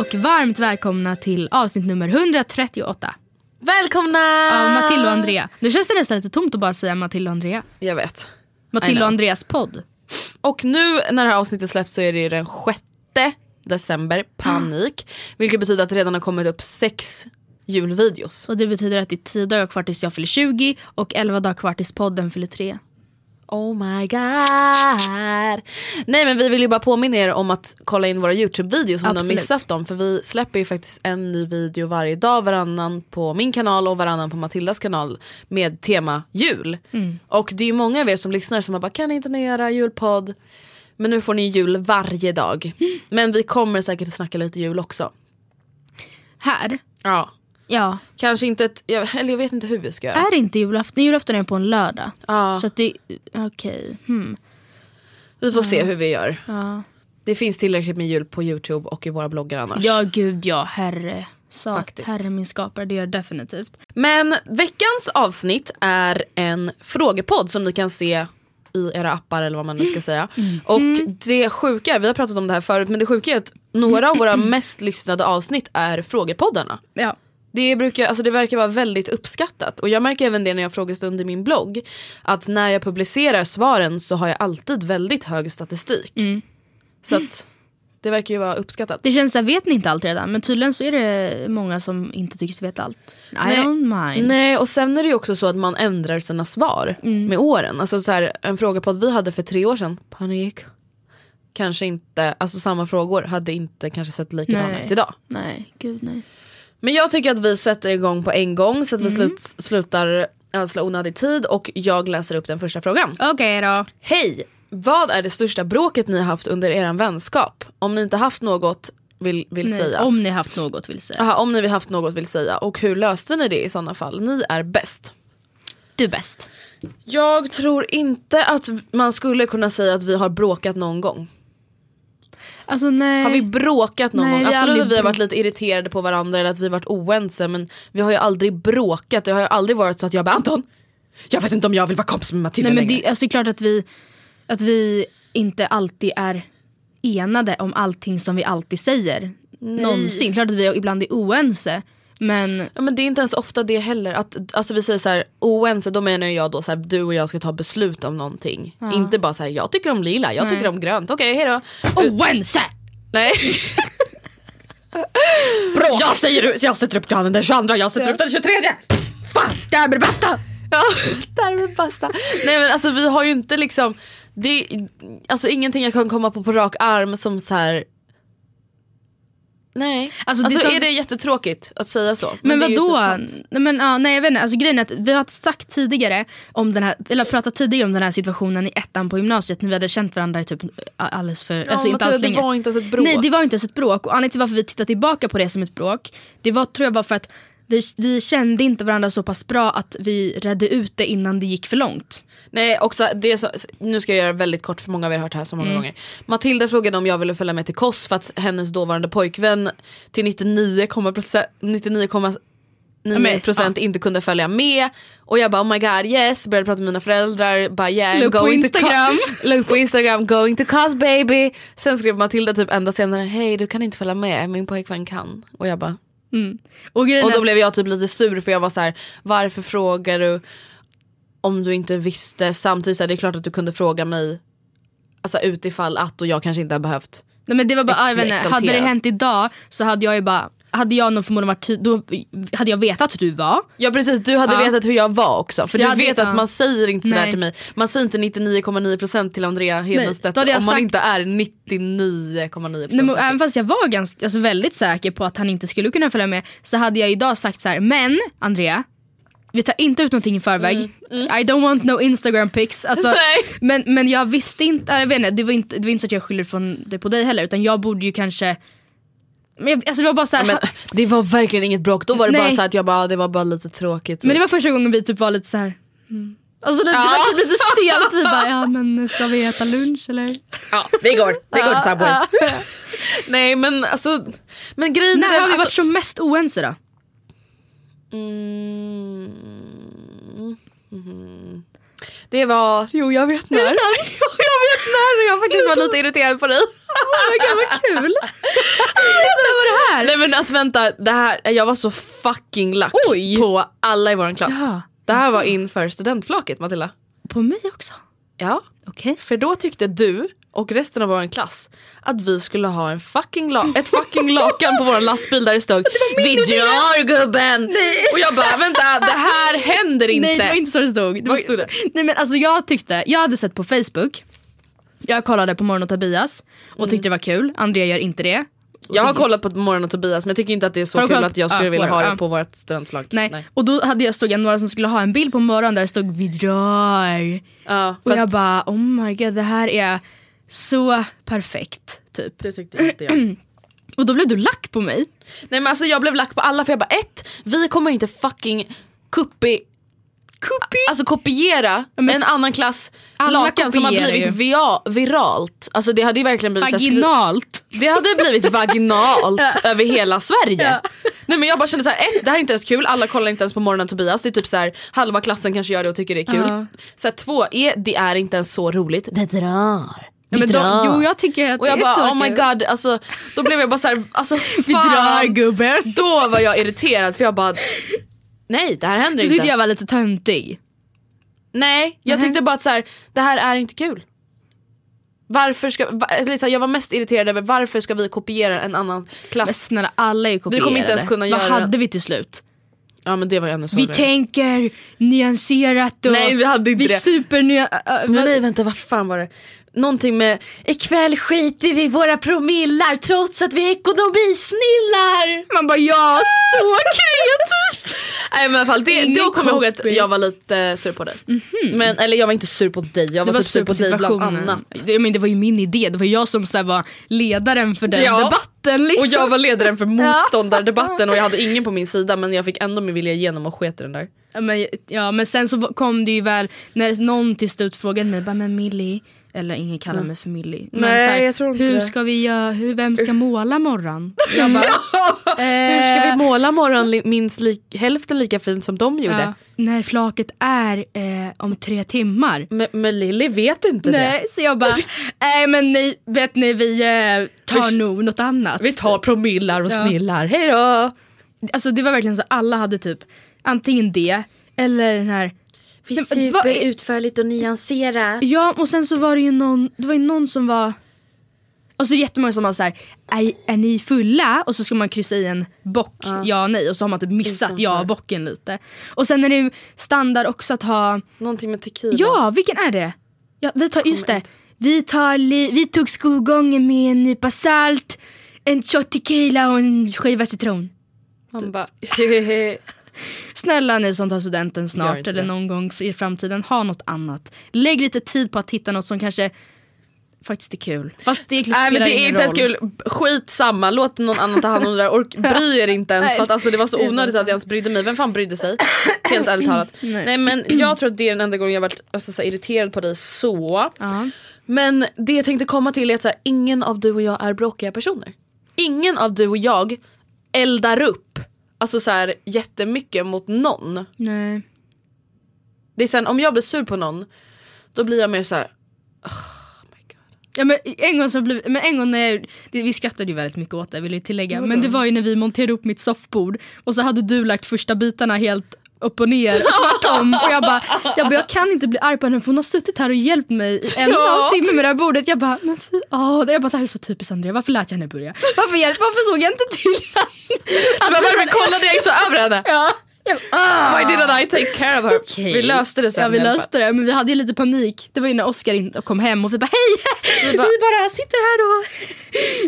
och varmt välkomna till avsnitt nummer 138 Välkomna! av Matilda och Andrea. Nu känns det nästan lite tomt att bara säga Matilda och Andrea. Jag vet. Matilda och Andreas podd. Och nu när det här avsnittet släpps så är det ju den 6 december, panik. Vilket betyder att det redan har kommit upp sex julvideos. Och det betyder att det är 10 dagar kvar tills jag fyller 20 och 11 dagar kvar tills podden fyller 3. Oh my god. Nej men vi vill ju bara påminna er om att kolla in våra Youtube-videos om ni har missat dem. För vi släpper ju faktiskt en ny video varje dag, varannan på min kanal och varannan på Matildas kanal med tema jul. Och det är ju många av er som lyssnar som har bara kan inte ni göra julpodd? Men nu får ni jul varje dag. Men vi kommer säkert att snacka lite jul också. Här, Ja. Ja, Kanske inte ett, jag, eller jag vet inte hur vi ska göra. är det inte julafton? Julafton är på en lördag. Ja. Så att det, okej. Hmm. Vi får se hur vi gör. Ja. Det finns tillräckligt med jul på Youtube och i våra bloggar annars. ja, gud ja, herre. Så, Faktiskt. herre min skapare, det gör definitivt. Men veckans avsnitt är en frågepodd som ni kan se i era appar eller vad man nu ska säga. Och det sjuka, vi har pratat om det här förut, men det sjuka är att några av våra mest lyssnade avsnitt är frågepoddarna. Ja. Det, brukar, alltså det verkar vara väldigt uppskattat och jag märker även det när jag har frågestund i min blogg. Att när jag publicerar svaren så har jag alltid väldigt hög statistik. Så att det verkar ju vara uppskattat. Det känns såhär, vet ni inte allt redan? Men tydligen så är det många som inte tycker sig veta allt. I Nej. don't mind. Nej och sen är det ju också så att man ändrar sina svar med åren. Alltså så här, en frågepodd vi hade för tre år sedan, panik. Kanske inte, alltså samma frågor hade inte kanske sett likadana ut idag. Nej, gud nej. Men jag tycker att vi sätter igång på en gång så att vi slut, slutar ödsla onödig tid och jag läser upp den första frågan. Okej då. Hej! Vad är det största bråket ni har haft under er vänskap? Om ni inte haft något vill, vill Nej, säga. Om ni haft något vill säga. Aha, om ni haft något vill säga. Och hur löste ni det i sådana fall? Ni är bäst. Du är bäst. Jag tror inte att man skulle kunna säga att vi har bråkat någon gång. Alltså nej. Har vi bråkat någon Nej, gång? Absolut att vi har varit lite irriterade på varandra eller att vi har varit oense men vi har ju aldrig bråkat. Det har ju aldrig varit så att jag bara Anton, jag vet inte om jag vill vara kompis med Matilda nej, men längre. det, alltså, det är klart att vi, att vi inte alltid är enade om allting som vi alltid säger. Någonsin. Klart att vi ibland är oense. Men Ja, men det är inte ens ofta det heller. Att, alltså vi säger så här, oense, då menar jag då så här, du och jag ska ta beslut om någonting. Inte bara så här, jag tycker om lila, jag tycker om grönt, okej hejdå. oense! Nej. Jag säger jag sätter upp granen den 22, jag sätter upp den 23. Fan! Det här blir det bästa! Ja, där är basta. Nej men alltså vi har ju inte liksom, det, alltså ingenting jag kan komma på på rak arm som så här. Nej. Alltså, Alltså, det är så- är det jättetråkigt att säga så? Men, det ju vadå? typ men, ja, nej jag vet inte, alltså, grejen är att vi har sagt tidigare om den här, eller pratat tidigare om den här situationen i ettan på gymnasiet när vi hade känt varandra i typ alldeles för, Ja, alltså inte alls länge. det var inte ens ett bråk. Nej det var inte ens ett bråk och anledningen till varför vi tittar tillbaka på det som ett bråk det var tror jag var för att vi, vi kände inte varandra så pass bra att vi redde ut det innan det gick för långt. Nej, också, det så, nu ska jag göra väldigt kort för många av er har hört det här så många Mm. gånger. Matilda frågade om jag ville följa med till Kos för att hennes dåvarande pojkvän till 99,9 99,9% men, procent inte kunde följa med. Och jag bara oh my god yes, började prata med mina föräldrar. Bara, yeah, Look på Instagram. Look på Instagram, going to Kos baby. Sen skrev Matilda typ ända senare, hej du kan inte följa med, min pojkvän kan. Och jag bara Och, grejen och är då blev jag typ lite sur för jag var så här: varför frågar du om du inte visste? Samtidigt så är det klart att du kunde fråga mig alltså utifall att och jag kanske inte har behövt. Nej men det var bara, Ex- jag vet inte, hade det hänt idag så hade jag ju bara, hade jag nog förmodligen varit, då hade jag vetat att du var. Ja precis, du hade Ja. vetat hur jag var också. För Så du hade- vet ja. att man säger inte sådär Nej. till mig. Man säger inte 99,9% till Andrea Hedenstedt om hade jag man sagt- inte är 99,9% Nej, men, säker. även fast jag var ganska, alltså, väldigt säker på att han inte skulle kunna följa med så hade jag idag sagt så här: men Andrea, vi tar inte ut någonting i förväg. I don't want no Instagram pics. Alltså, Mm, men, men jag visste inte, jag vet inte, det var inte, det var inte så att jag skyller från det på dig heller utan jag borde ju kanske men, jag, alltså, det var bara så här, Men det var verkligen inget bråk, då var det Nej. bara så att jag bara, det var bara lite tråkigt. Men det var första gången vi typ var lite så här. Mm. Alltså lite, Ja. det var typ lite stelt, vi bara ja men ska vi äta lunch eller? Ja, vi går, vi går till Subway. Nej men alltså, men grejen är När den, har vi alltså, varit så mest oense då? Mm. Mhm. Det var, jo jag vet när. Jag vet när jag faktiskt var lite irriterad på dig. Oh my God, vad kul! När var det här? Nej men alltså vänta, det här, jag var så fucking lack Oj. på alla i vår klass. Ja. Det här var inför studentflaket Matilda. På mig också? Ja, Okej. för då tyckte du och resten av vår klass att vi skulle ha en fucking la- ett fucking lakan på vår lastbil där det stod Vi drar gubben! Och jag bara vänta det här händer inte. Nej det var inte så det stod. Det Vad var, stod det? Nej men alltså jag tyckte, jag hade sett på Facebook, jag kollade på Morgon och Tobias och tyckte det var kul, Andrea gör inte det. Jag har kollat på Morgon och Tobias men jag tycker inte att det är så kul att jag skulle Ja, vilja våra, ha det på vårt studentflagg. Nej. och då hade jag stod jag några som skulle ha en bild på morgonen där det stod vi drar. För Och jag att, bara oh my god det här är så perfekt. Typ. det tyckte inte jag. Och då blev du lack på mig. Nej men alltså jag blev lack på alla för jag bara ett, vi kommer inte fucking kuppi Kupi. Alltså kopiera men en annan klass Alla lakan som har blivit ju. via, viralt. Alltså det hade ju verkligen blivit Vaginalt. Det hade blivit vaginalt över hela Sverige. Nej men jag bara kände så här, ett, det här är inte ens kul, alla kollar inte ens på morgonen Tobias. Det är typ så här, halva klassen kanske gör det och tycker det är kul. Ja. Så här, två, är, det är inte ens så roligt. Det drar. Vi Ja, men då, jo jag tycker att och jag det är så bara oh my god, alltså, då blev jag bara så här, alltså Vi drar fan. gubben. Då var jag irriterad för jag bara Nej det här händer Du inte. tyckte jag var lite töntig. Nej, jag Nej. tyckte bara att så här, det här är inte kul. Varför ska, så här, jag var mest irriterad över varför ska vi kopiera en annan Men klass? snälla alla är ju kopierade. kommer inte ens kunna Vad göra- hade vi till slut? Ja men det var ju ännu Vi tänker nyanserat och Nej, vi hade inte vi det. supernya... äh, Men vad- nej vänta vad fan var det? Någonting med ikväll skiter vi våra promillar trots att vi är ekonomisnillar. Man bara ja, så kreativt! Nej men i alla fall det, då kommer jag ihåg att jag var lite sur på dig. Men, eller jag var inte sur på dig, jag var, var typ sur på dig bland annat. Det, men det var ju min idé, det var jag som så var ledaren för den Ja. debatten. Liksom. Och jag var ledaren för motståndardebatten och jag hade ingen på min sida men jag fick ändå min vilja igenom och sket den där. Ja, men, ja men sen så kom det ju väl när någon till slut frågade mig, bara, men Millie, eller ingen kallar mig för Millie. Men Nej, här, jag tror inte hur det. ska vi göra, hur, vem ska måla morgon? Jag bara, Hur ska vi eh, måla morgon minst li- hälften lika fint som de gjorde? ja, när flaket är eh, om tre timmar. Men, men Lilly vet inte Nej, så jag bara, nej men ni, vet ni vi eh, tar Vi- nog något annat. det. Vi tar promillar och Ja. snillar, hejdå! Alltså det var verkligen så alla hade typ antingen det eller den här Vi är- utförligt och nyanserat. Ja och sen så var det ju någon, det var ju någon som var och så jättemånga som var så här, är, är ni fulla? Och så ska man kryssa i en bock, ja, nej och så har man typ missat Utanför. ja bocken lite. Och sen är det ju standard också att ha, Någonting med tequila. ja vilken är det? Ja, vi tar, just det, inte. vi, tar li, vi tog skolgången med en nypa salt, en shot tequila och en skiva citron. Han bara hehehe. Snälla ni som tar studenten snart eller det. någon gång i framtiden, ha något annat. Lägg lite tid på att hitta något som kanske faktiskt är kul. Fast det egentligen Nej men det är inte ens roll. kul, skit samma, låt någon annan ta hand om det där. Ork, bry er inte ens för att alltså, det var så onödigt att jag ens brydde mig. Vem fan brydde sig? Helt ärligt talat. Nej. men jag tror att det är den enda gången jag varit alltså, så irriterad på dig så. Ja. Men det jag tänkte komma till är att så här, ingen av du och jag är bråkiga personer. Ingen av du och jag eldar upp alltså, så här, jättemycket mot någon. Nej. Det är sen om jag blir sur på någon då blir jag mer så här. Ja, men en gång så blev, men en gång när jag, vi skrattade ju väldigt mycket åt det vill jag tillägga. Men det var ju när vi monterade upp mitt soffbord och så hade du lagt första bitarna helt upp och ner och tvärtom. Och jag bara, jag bara, jag kan inte bli arg på henne för hon har suttit här och hjälpt mig i en halv timme med det här bordet. Jag bara, men fy, åh, jag bara, det här är så typiskt Andrea, varför lät jag henne börja? Varför, jag, varför såg jag inte till Men varför kollade jag inte över henne? Ja. Ah. Why didn't I take care of her? Okej. Vi löste det sen Ja vi löste det men vi hade ju lite panik. Det var ju när Oscar in- kom hem och vi bara hej! Vi bara, bara- sitter här och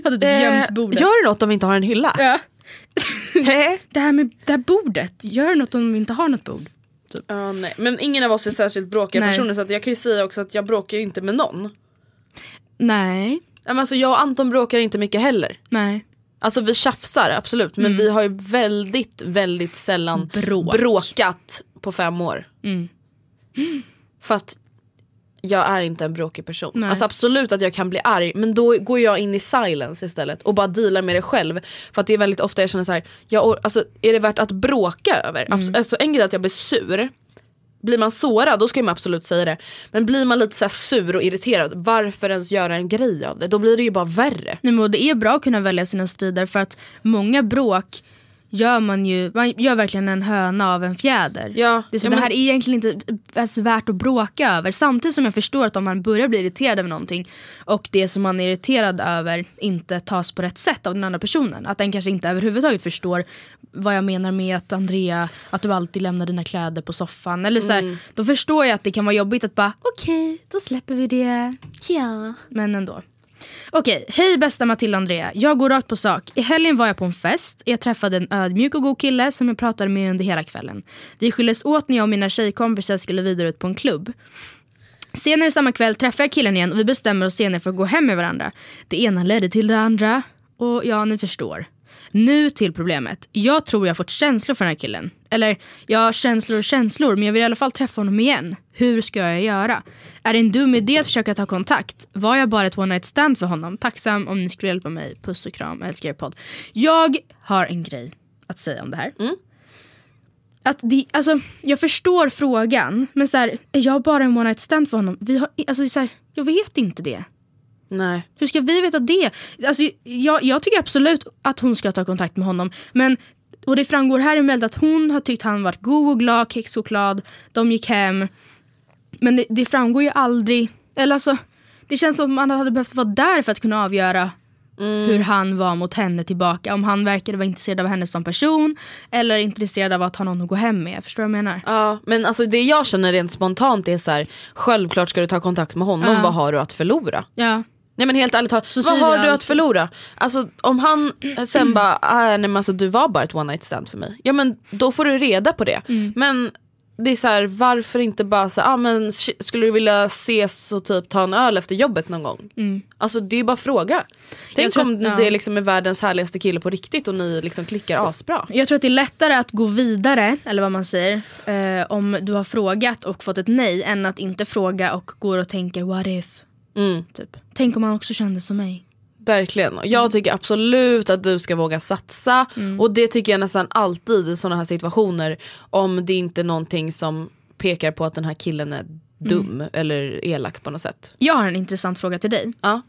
hade typ gömt bordet. Eh, Gör det något om vi inte har en hylla? Ja. Det här med det här bordet, gör något om vi inte har något bord. Ja, nej. Men ingen av oss är särskilt bråkiga Nej. personer så att jag kan ju säga också att jag bråkar ju inte med någon. Nej, Men alltså, jag och Anton bråkar inte mycket heller. nej. Alltså vi tjafsar absolut men vi har ju väldigt väldigt sällan Mm. Bråk. bråkat på fem år. Mm. För att jag är inte en bråkig person. Nej. Alltså absolut att jag kan bli arg men då går jag in i silence istället och bara dealar med det själv. För att det är väldigt ofta jag känner så här, jag, or- alltså, är det värt att bråka över? Mm. Alltså, en grej är att jag blir sur. Blir man sårad då ska man absolut säga det. Men blir man lite så sur och irriterad, varför ens göra en grej av det? Då blir det ju bara värre. Nej, men det är bra att kunna välja sina strider för att många bråk gör man ju, man gör verkligen en höna av en fjäder. Ja, Det, är så ja, det här är egentligen inte ens värt att bråka över. Samtidigt som jag förstår att om man börjar bli irriterad över någonting och det som man är irriterad över inte tas på rätt sätt av den andra personen. Att den kanske inte överhuvudtaget förstår vad jag menar med att Andrea, att du alltid lämnar dina kläder på soffan. Eller så här, Mm. Då förstår jag att det kan vara jobbigt att bara okej, då släpper vi det. Ja. Men ändå. Okej, hej bästa Matilda och Andrea. Jag går rakt på sak. I helgen var jag på en fest. Jag träffade en ödmjuk och god kille som jag pratade med under hela kvällen. Vi skildes åt när jag och mina tjejkompisar skulle vidare ut på en klubb. Senare samma kväll träffar jag killen igen och vi bestämmer oss senare för att gå hem med varandra. Det ena ledde till det andra och ja, ni förstår. Nu till problemet. Jag tror jag har fått känslor för den här killen. Eller, jag har känslor och känslor men jag vill i alla fall träffa honom igen. Hur ska jag göra? Är det en dum idé att försöka ta kontakt? Var jag bara ett one night stand för honom? Tacksam om ni skulle hjälpa mig. Puss och kram, älskar er podd. Jag har en grej att säga om det här. Att det, alltså, jag förstår frågan, men så här, är jag bara en one night stand för honom? Vi har, alltså, så här, jag vet inte det. Nej. Hur ska vi veta det? Alltså, jag, jag tycker absolut att hon ska ta kontakt med honom. Men, och det framgår här mejlet att hon har tyckt han varit god och glad, kexchoklad, de gick hem. Men det, det framgår ju aldrig, eller alltså, det känns som man hade behövt vara där för att kunna avgöra hur han var mot henne tillbaka. Om han verkade vara intresserad av henne som person eller intresserad av att ha någon att gå hem med. Förstår du vad jag menar? Ja, men alltså det jag känner rent spontant är så här, självklart ska du ta kontakt med honom, Ja. vad har du att förlora? Ja. Nej men helt ärligt talat, vad har du att förlora? Alltså om han sen bara, ah, nej men alltså du var bara ett one night stand för mig. Ja men då får du reda på det. Mm. Men det är så här, varför inte bara så ah, men skulle du vilja ses och typ ta en öl efter jobbet någon gång? Alltså det är ju bara fråga. Tänk tror om ja. det liksom är världens härligaste kille på riktigt och ni liksom klickar asbra. Jag tror att det är lättare att gå vidare, eller vad man säger, eh, om du har frågat och fått ett nej än att inte fråga och går och tänker what if. Mm. Typ. Tänk om han också kände som mig. Verkligen. Jag tycker absolut att du ska våga satsa. Och det tycker jag nästan alltid i sådana här situationer. Om det inte är någonting som pekar på att den här killen är dum eller elak på något sätt. Jag har en intressant fråga till dig. Ja.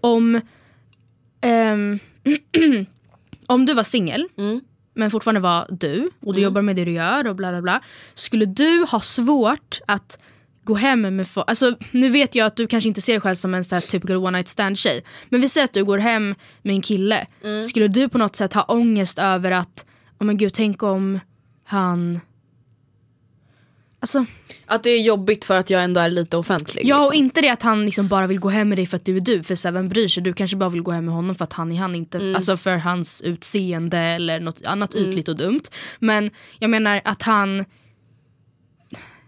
Om, ehm, om du var singel, men fortfarande var du och du jobbar med det du gör och bla bla bla. Skulle du ha svårt att gå hem med folk? Alltså, nu vet jag att du kanske inte ser dig själv som en så här typical one night stand tjej. Men vi säger att du går hem med en kille. Skulle du på något sätt ha ångest över att, oh men gud tänk om han Alltså, Att det är jobbigt för att jag ändå är lite offentlig. ja och liksom. inte det att han liksom bara vill gå hem med dig för att du är du. För så här, vem bryr sig? Du kanske bara vill gå hem med honom för att han är han. Inte, Mm. Alltså för hans utseende eller något annat ytligt och dumt. Men jag menar att han...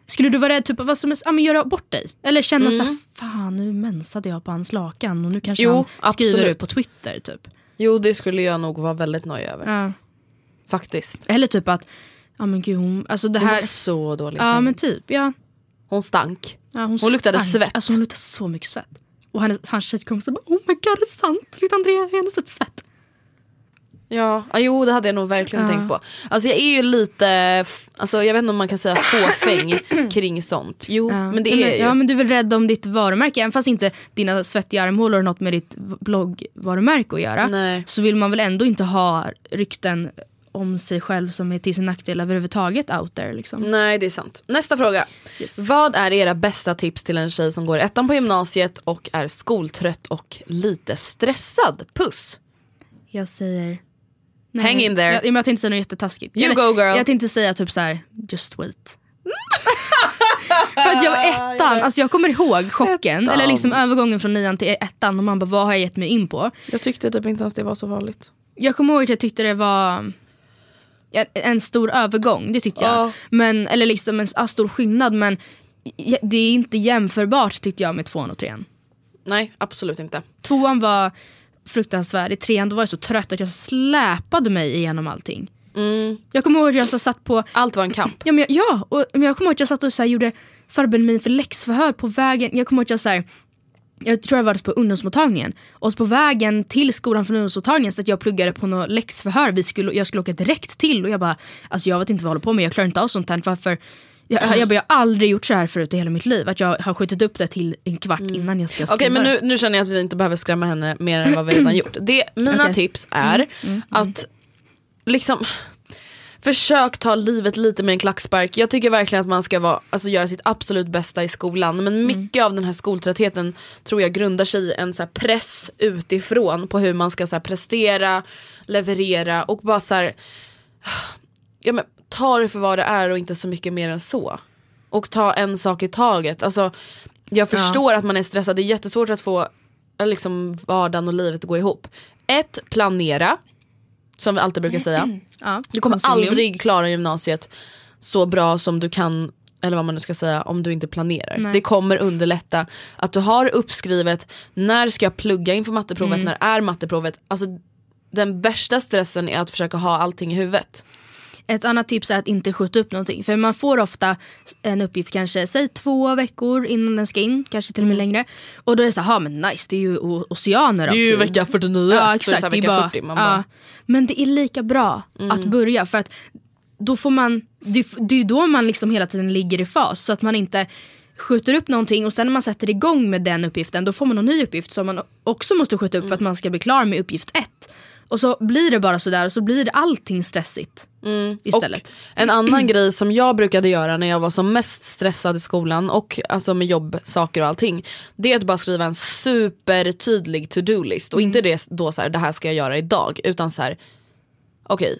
Skulle du vara rädd typ, vad som är, ja, men göra bort dig? Eller känna så här, fan nu mensade jag på hans lakan och nu kanske Mm. Jo, han skriver absolut. ut på Twitter. Typ. Jo det skulle jag nog vara väldigt nöjd över. Ja. Faktiskt. Eller typ att, ja men gud hon, alltså det Hon här... var så dålig. Ja men typ, ja. Hon stank. ja hon, Hon luktade stank. svett. Alltså hon luktade så mycket svett. Och hans tjejkompisar bara, oh my god det är sant. Andrea har ändå sett svett. Ja, ah, jo det hade jag nog verkligen Ja. tänkt på. Alltså jag är ju lite, alltså, jag vet inte om man kan säga fåfäng kring sånt. Jo Ja. men det är jag ju. Ja men du är väl rädd om ditt varumärke, även fast inte dina svettiga armhålor har något med ditt bloggvarumärke att göra. Nej. Så vill man väl ändå inte ha rykten om sig själv som är till sin nackdel överhuvudtaget out there. Liksom. Nej det är sant. Nästa fråga. Yes. Vad är era bästa tips till en tjej som går ettan på gymnasiet och är skoltrött och lite stressad? Puss! Jag säger... Hang in there. Jag, jag tänkte säga något jättetaskigt. You go, girl. Jag tänkte säga typ så här: just wait. För att jag var ettan, alltså jag kommer ihåg chocken, Ettan. eller liksom övergången från nian till ettan och man bara vad har jag gett mig in på? Jag tyckte typ inte ens det var så farligt. Jag kommer ihåg att jag tyckte det var en stor övergång, det tyckte jag. Ja. Men, eller liksom en stor skillnad men det är inte jämförbart tyckte jag med tvåan och trean. Nej absolut inte. Tvåan var fruktansvärd, i trean då var jag så trött att jag släpade mig igenom allting. Mm. Jag kommer ihåg att jag så satt på Allt var en kamp. Ja, men jag, ja och, men jag kommer ihåg att jag satt och så gjorde mig för läxförhör på vägen. Jag kommer ihåg att jag så här, jag tror jag var på ungdomsmottagningen. Och så på vägen till skolan från ungdomsmottagningen så att jag pluggade på något läxförhör. Vi skulle, jag skulle åka direkt till och jag bara, alltså jag vet inte vad jag håller på med, jag klarar inte av sånt här. Varför? Jag, jag, bara, jag har aldrig gjort så här förut i hela mitt liv. Att jag har skjutit upp det till en kvart innan jag ska skriva. Mm. Okej men nu, nu känner jag att vi inte behöver skrämma henne mer än vad vi redan gjort. Det, mina. Mm, tips är att liksom Försök ta livet lite med en klackspark. Jag tycker verkligen att man ska vara, alltså, göra sitt absolut bästa i skolan. Men Mm. mycket av den här skoltröttheten tror jag grundar sig i en så här, press utifrån på hur man ska så här, prestera, leverera och bara så här, ja, men, ta det för vad det är och inte så mycket mer än så. Och ta en sak i taget. Alltså, jag förstår att man är stressad, det är jättesvårt att få liksom, vardagen och livet att gå ihop. Ett, planera. Som vi alltid brukar säga. ja, Du kommer konsilium. aldrig klara gymnasiet så bra som du kan, eller vad man nu ska säga, om du inte planerar. Nej. Det kommer underlätta att du har uppskrivet, när ska jag plugga inför matteprovet, Mm. när är matteprovet? Alltså, den värsta stressen är att försöka ha allting i huvudet. Ett annat tips är att inte skjuta upp någonting. För man får ofta en uppgift kanske, säg två veckor innan den ska in, kanske till och med längre. Och då är det så här, "Ha, men nice det är ju oceaner Det är ju vecka 49, Ja exakt, så det är vecka bara, 40. Man bara, Mm. Men det är lika bra att börja för att då får man, det, det är då man liksom hela tiden ligger i fas. Så att man inte skjuter upp någonting och sen när man sätter igång med den uppgiften då får man en ny uppgift som man också måste skjuta upp för att man ska bli klar med uppgift ett. Och så blir det bara sådär och så blir det allting stressigt istället. Och en annan grej som jag brukade göra när jag var som mest stressad i skolan och alltså med jobbsaker och allting. Det är att bara skriva en supertydlig to-do-list och inte det då så här, det här ska jag göra idag utan så här okej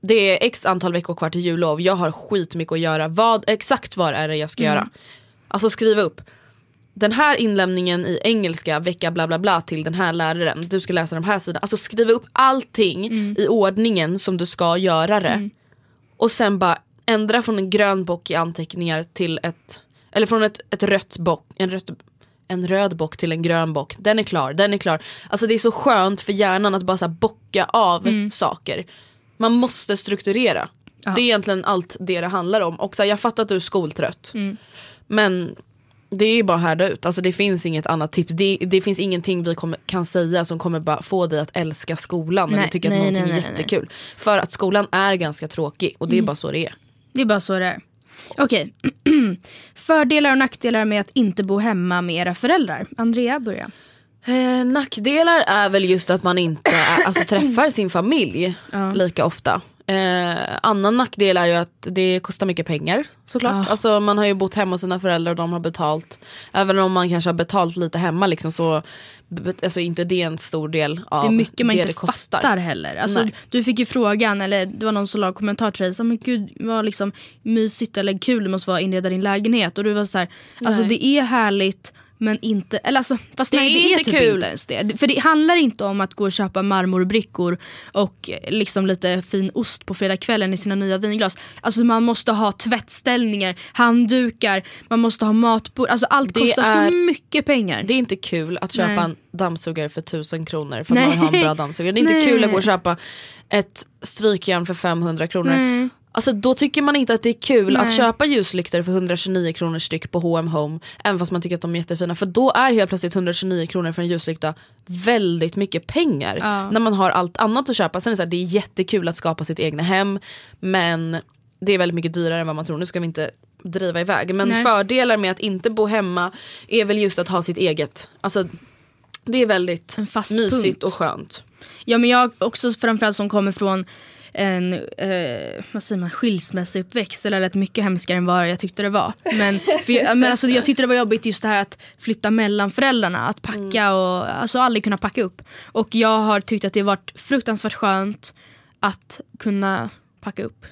det är x antal veckor kvar till jullov, jag har skitmycket att göra, vad, exakt vad är det jag ska göra? Alltså skriva upp den här inlämningen i engelska vecka bla bla bla till den här läraren, du ska läsa de här sidorna. Alltså skriva upp allting i ordningen som du ska göra det. Och sen bara ändra från en grön bock i anteckningar till ett, eller från ett, ett rött bock, en, rött, en röd bock till en grön bock. Den är klar, den är klar. Alltså det är så skönt för hjärnan att bara så bocka av saker. Man måste strukturera. Det är egentligen allt det det handlar om. Och så här, jag fattar att du är skoltrött. Men det är ju bara härda ut, alltså det finns inget annat tips. Det, det finns ingenting vi kommer, kan säga som kommer bara få dig att älska skolan Nej, eller tycka nej, att någonting nej, är jättekul. För att skolan är ganska tråkig och det är bara så det är. Det är bara så det är. Okej. Fördelar och nackdelar med att inte bo hemma med era föräldrar. Andrea, börja. Eh, nackdelar är väl just att man inte alltså, träffar sin familj lika ofta. Eh, annan nackdel är ju att det kostar mycket pengar såklart. Ah. Alltså, man har ju bott hemma hos sina föräldrar och de har betalt. Även om man kanske har betalt lite hemma liksom, så alltså, inte det är en stor del av Det är mycket man det inte det kostar. fattar heller. Alltså, Nej. du fick ju frågan, eller det var någon som la en kommentar till dig. Så, men gud vad liksom mysigt eller kul det måste vara att inreda din lägenhet. Och du var så här, alltså det är härligt men inte, eller alltså, fast Det nej, är det är inte typ kul. inte ens det. För det handlar inte om att gå och köpa marmorbrickor och eh, liksom lite fin ost på fredagskvällen i sina nya vinglas. Alltså man måste ha tvättställningar, handdukar, man måste ha matbord. Alltså allt Det kostar är- så mycket pengar. Det är inte kul att köpa Nej. en dammsugare för tusen kronor för att Nej. man vill ha en bra dammsugare. Det är inte Nej. kul att gå och köpa ett strykjärn för 500 kronor. Nej. Alltså då tycker man inte att det är kul att Nej. köpa ljuslyktor för 129 kronor styck på H&M Home även fast man tycker att de är jättefina. För då är helt plötsligt 129 kronor för en ljuslykta väldigt mycket pengar. Ja. När man har allt annat att köpa. Sen är det, så här, det är jättekul att skapa sitt egna hem men det är väldigt mycket dyrare än vad man tror. Nu ska vi inte driva iväg. Men Nej. fördelar med att inte bo hemma är väl just att ha sitt eget. Alltså, det är väldigt mysigt punkt. och skönt. Ja men jag också framförallt som kommer från en eh, vad säger man, skilsmässouppväxt. Det lät mycket hemskare än vad jag tyckte det var. Men, jag, men alltså, jag tyckte det var jobbigt just det här att flytta mellan föräldrarna. Att packa och alltså aldrig kunna packa upp. Och jag har tyckt att det varit fruktansvärt skönt att kunna packa upp.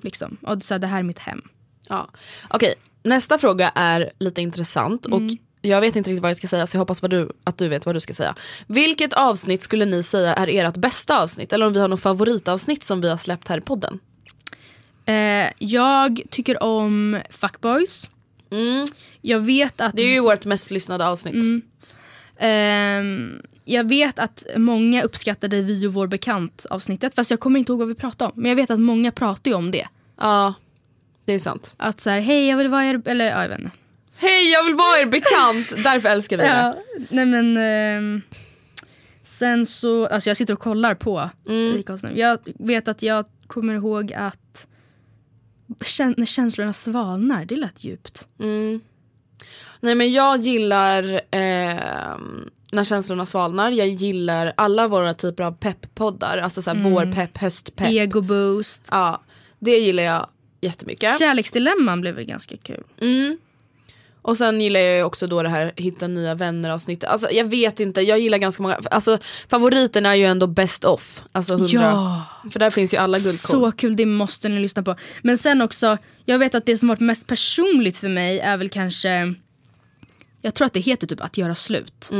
Liksom. Och så här, det här är mitt hem. Ja. Okej, nästa fråga är lite intressant och jag vet inte riktigt vad jag ska säga så jag hoppas vad du, att du vet vad du ska säga. Vilket avsnitt skulle ni säga är ert bästa avsnitt? Eller om vi har något favoritavsnitt som vi har släppt här i podden? Eh, jag tycker om Fuckboys. Jag vet att Det är ju vårt mest lyssnade avsnitt. Ehm, jag vet att många uppskattade Vi och vår bekant avsnittet fast jag kommer inte ihåg vad vi pratade om. Men jag vet att många pratar ju om det. Ja, det är sant. Att så här, hej jag vill vara er, eller ja, jag vet inte. Hej jag vill vara er bekant, därför älskar vi det. Ja, nej men ehm, sen så, alltså jag sitter och kollar på Erika nu. Jag vet att jag kommer ihåg att kän- när känslorna svalnar, det lät djupt. Nej men jag gillar ehm, när känslorna svalnar, jag gillar alla våra typer av pepppoddar. Alltså såhär vår pepp, höstpepp. Ego boost. Ja, det gillar jag jättemycket. Kärleksdilemman blev väl ganska kul. Mm. Och sen gillar jag också då det här hitta nya vänner avsnittet. Alltså jag vet inte, jag gillar ganska många. Alltså favoriten är ju ändå best of. Alltså 100. Ja. För där finns ju alla guldkorn. Så kul, det måste ni lyssna på. Men sen också, jag vet att det som varit mest personligt för mig är väl kanske Jag tror att det heter typ att göra slut.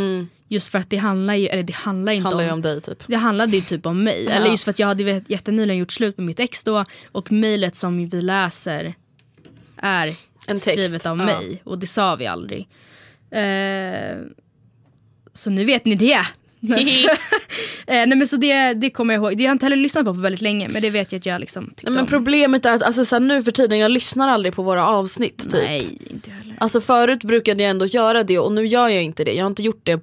Just för att det handlar ju, eller det handlar inte handlar om, om dig typ. Det handlade ju typ om mig. Eller just för att jag hade jättenyligen gjort slut med mitt ex då. Och mejlet som vi läser är En text. skrivet av Ja. mig. Och det sa vi aldrig. Eh, så nu vet ni det. eh, nej men så det, det kommer jag ihåg. Det har jag inte heller lyssnat på på väldigt länge. Men det vet jag att jag liksom tyckte Nej, men om. problemet är att alltså, så här, nu för tiden jag lyssnar aldrig på våra avsnitt. Typ. Nej, inte heller. Alltså förut brukade jag ändå göra det och nu gör jag inte det. Jag har inte gjort det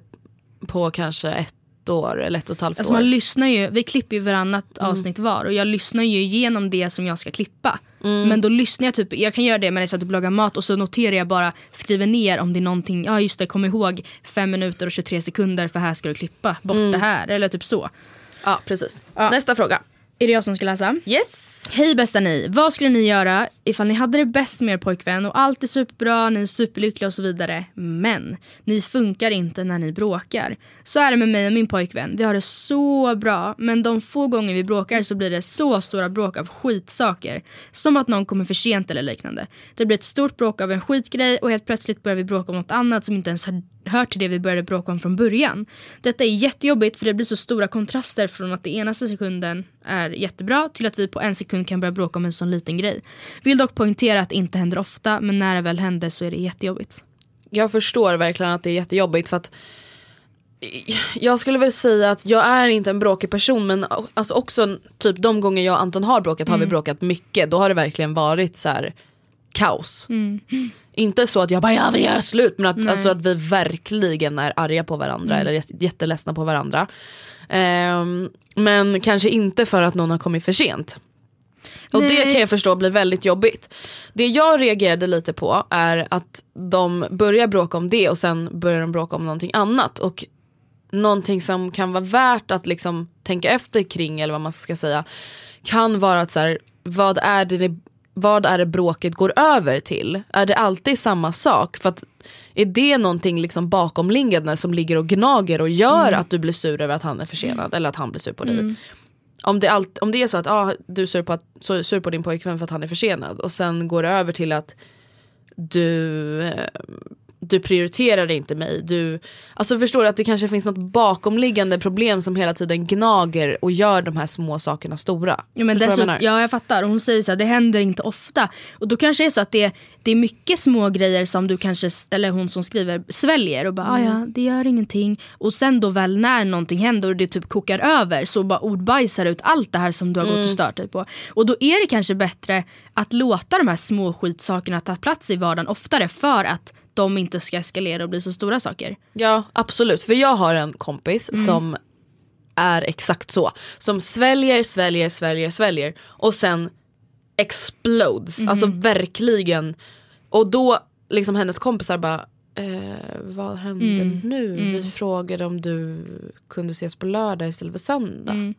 på kanske ett år eller ett och ett halvt Alltså år. man lyssnar ju, vi klipper ju varannat avsnitt var och jag lyssnar ju igenom det som jag ska klippa. Men då lyssnar jag typ, jag kan göra det när jag typ lagar mat och så noterar jag bara, skriver ner om det är någonting, ja just det, kom ihåg 5 minuter och 23 sekunder för här ska du klippa bort det här. Eller typ så. Ja precis. Ja. Nästa fråga. Är det jag som ska läsa? Yes. Hej bästa ni, vad skulle ni göra ifall ni hade det bäst med er pojkvän och allt är superbra, ni är superlyckliga och så vidare. Men ni funkar inte när ni bråkar. Så är det med mig och min pojkvän. Vi har det så bra, men de få gånger vi bråkar så blir det så stora bråk av skitsaker. Som att någon kommer för sent eller liknande. Det blir ett stort bråk av en skitgrej och helt plötsligt börjar vi bråka om något annat som inte ens hör, hör till det vi började bråka om från början. Detta är jättejobbigt för det blir så stora kontraster från att det ena sekunden är jättebra till att vi på en sekund kan börja bråka om en sån liten grej. Vill dock poängtera att det inte händer ofta men när det väl händer så är det jättejobbigt. Jag förstår verkligen att det är jättejobbigt för att jag skulle väl säga att jag är inte en bråkig person men alltså också typ de gånger jag och Anton har bråkat har vi bråkat mycket. Då har det verkligen varit så här kaos. Inte så att jag bara jag vill göra slut men att, alltså att vi verkligen är arga på varandra eller jätte- jätteledsna på varandra. Ehm, men kanske inte för att någon har kommit för sent. Och det Nej. kan jag förstå blir väldigt jobbigt. Det jag reagerade lite på är att de börjar bråka om det och sen börjar de bråka om någonting annat. Och någonting som kan vara värt att liksom tänka efter kring eller vad man ska säga kan vara att så här, vad är det vad är det bråket går över till? Är det alltid samma sak? För att är det någonting liksom bakomliggande som ligger och gnager och gör mm. att du blir sur över att han är försenad eller att han blir sur på dig? Mm. Om, det allt, om det är så att ah, du är sur på, att, sur på din pojkvän för att han är försenad och sen går det över till att du eh, du prioriterar inte mig. Du, alltså förstår du att det kanske finns något bakomliggande problem som hela tiden gnager och gör de här små sakerna stora. Ja, men dessutom, jag ja jag fattar. Hon säger så här, det händer inte ofta. Och då kanske det är så att det, det är mycket små grejer som du kanske, eller hon som skriver, sväljer och bara ah, mm. ja det gör ingenting. Och sen då väl när någonting händer och det typ kokar över så bara ordbajsar ut allt det här som du har mm. gått och mm. stört dig på. Och då är det kanske bättre att låta de här små skitsakerna ta plats i vardagen oftare för att de inte ska eskalera och bli så stora saker. Ja absolut, för jag har en kompis mm. som är exakt så. Som sväljer, sväljer, sväljer, sväljer och sen explodes. Mm. Alltså verkligen. Och då liksom hennes kompisar bara eh, vad händer mm. nu? Vi mm. frågade om du kunde ses på lördag istället för söndag. Mm.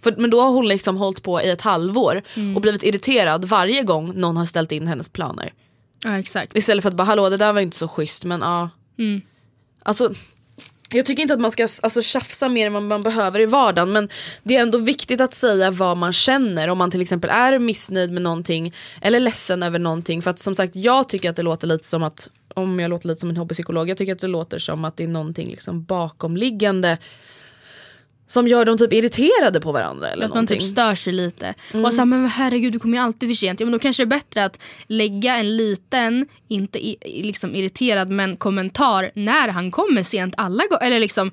För, men då har hon liksom hållit på i ett halvår mm. och blivit irriterad varje gång någon har ställt in hennes planer. Ja exakt. Istället för att bara hallå det där var inte så schysst men ja. Mm. Alltså jag tycker inte att man ska alltså, tjafsa mer än vad man behöver i vardagen men det är ändå viktigt att säga vad man känner om man till exempel är missnöjd med någonting eller ledsen över någonting. För att som sagt jag tycker att det låter lite som att, om jag låter lite som en hobbypsykolog, jag tycker att det låter som att det är någonting liksom bakomliggande som gör dem typ irriterade på varandra eller Att man typ stör sig lite. Mm. Och så här, men herregud du kommer ju alltid för sent. Ja men då kanske det är bättre att lägga en liten, inte i, liksom irriterad men kommentar när han kommer sent alla gånger. Eller liksom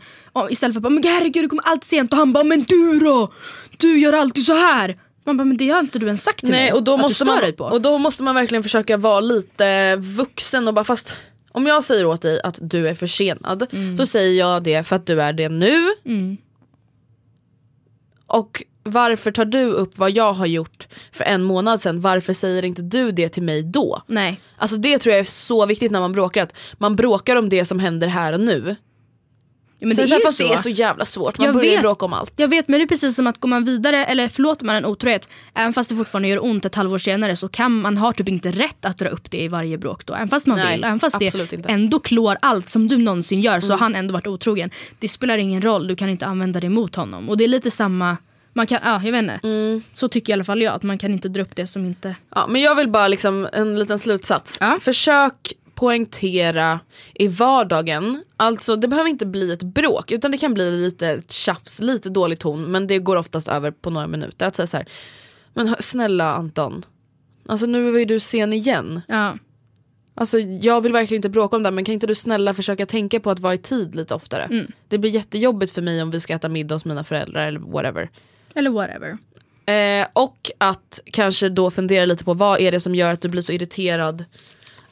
istället för att men herregud du kommer alltid sent och han bara men du då? Du gör alltid så här. Man bara, men det har inte du ens sagt till Nej, mig och då att måste du man, dig på. Och då måste man verkligen försöka vara lite vuxen och bara fast om jag säger åt dig att du är försenad, mm. då säger jag det för att du är det nu. Mm. Och varför tar du upp vad jag har gjort för en månad sedan? Varför säger inte du det till mig då? Nej. Alltså det tror jag är så viktigt när man bråkar. Att man bråkar om det som händer här och nu. Ja, men det är fast så. det är så jävla svårt, man jag börjar vet, bråka om allt. Jag vet men det är precis som att går man vidare eller förlåter man en otrohet även fast det fortfarande gör ont ett halvår senare så kan man har typ inte rätt att dra upp det i varje bråk då. Även fast man Nej, vill, även fast det inte. ändå klår allt som du någonsin gör mm. så har han ändå varit otrogen. Det spelar ingen roll, du kan inte använda det mot honom. Och det är lite samma man kan, ja, jag vet inte. Mm. Så tycker i alla fall jag, att man kan inte dra upp det som inte... Ja, men jag vill bara liksom en liten slutsats. Ja. Försök poängtera i vardagen, alltså det behöver inte bli ett bråk utan det kan bli lite tjafs, lite dålig ton men det går oftast över på några minuter. Att säga så här, men snälla Anton, alltså nu var ju du sen igen. Ja. Alltså jag vill verkligen inte bråka om det men kan inte du snälla försöka tänka på att vara i tid lite oftare? Mm. Det blir jättejobbigt för mig om vi ska äta middag hos mina föräldrar eller whatever. Eller whatever. Eh, och att kanske då fundera lite på vad är det som gör att du blir så irriterad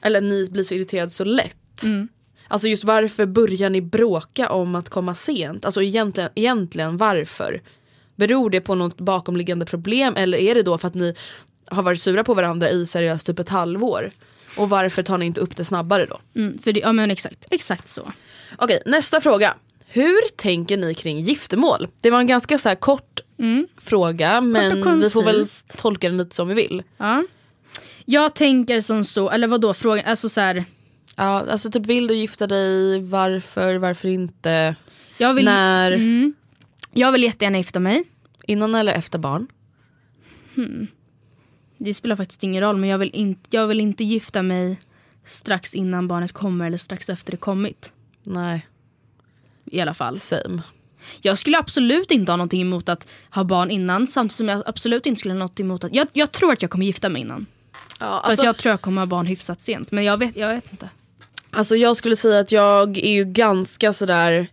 eller ni blir så irriterad så lätt. Mm. Alltså just varför börjar ni bråka om att komma sent? Alltså egentligen, egentligen varför? Beror det på något bakomliggande problem eller är det då för att ni har varit sura på varandra i seriöst typ ett halvår? Och varför tar ni inte upp det snabbare då? Mm, för det, ja men exakt, exakt så. Okej nästa fråga. Hur tänker ni kring giftermål? Det var en ganska så kort mm. fråga men vi får väl tolka den lite som vi vill. Ja. Jag tänker som så, eller vad då frågan, alltså så här. Ja, alltså typ vill du gifta dig, varför, varför inte, jag vill, när? Mm, jag vill jättegärna gifta mig. Innan eller efter barn? Hmm. Det spelar faktiskt ingen roll men jag vill, in, jag vill inte gifta mig strax innan barnet kommer eller strax efter det kommit. Nej. I alla fall. Same. Jag skulle absolut inte ha någonting emot att ha barn innan samtidigt som jag absolut inte skulle ha något emot att... Jag, jag tror att jag kommer gifta mig innan. Ja, alltså, För att alltså- jag tror jag kommer ha barn hyfsat sent men jag vet, jag vet inte. Alltså jag skulle säga att jag är ju ganska sådär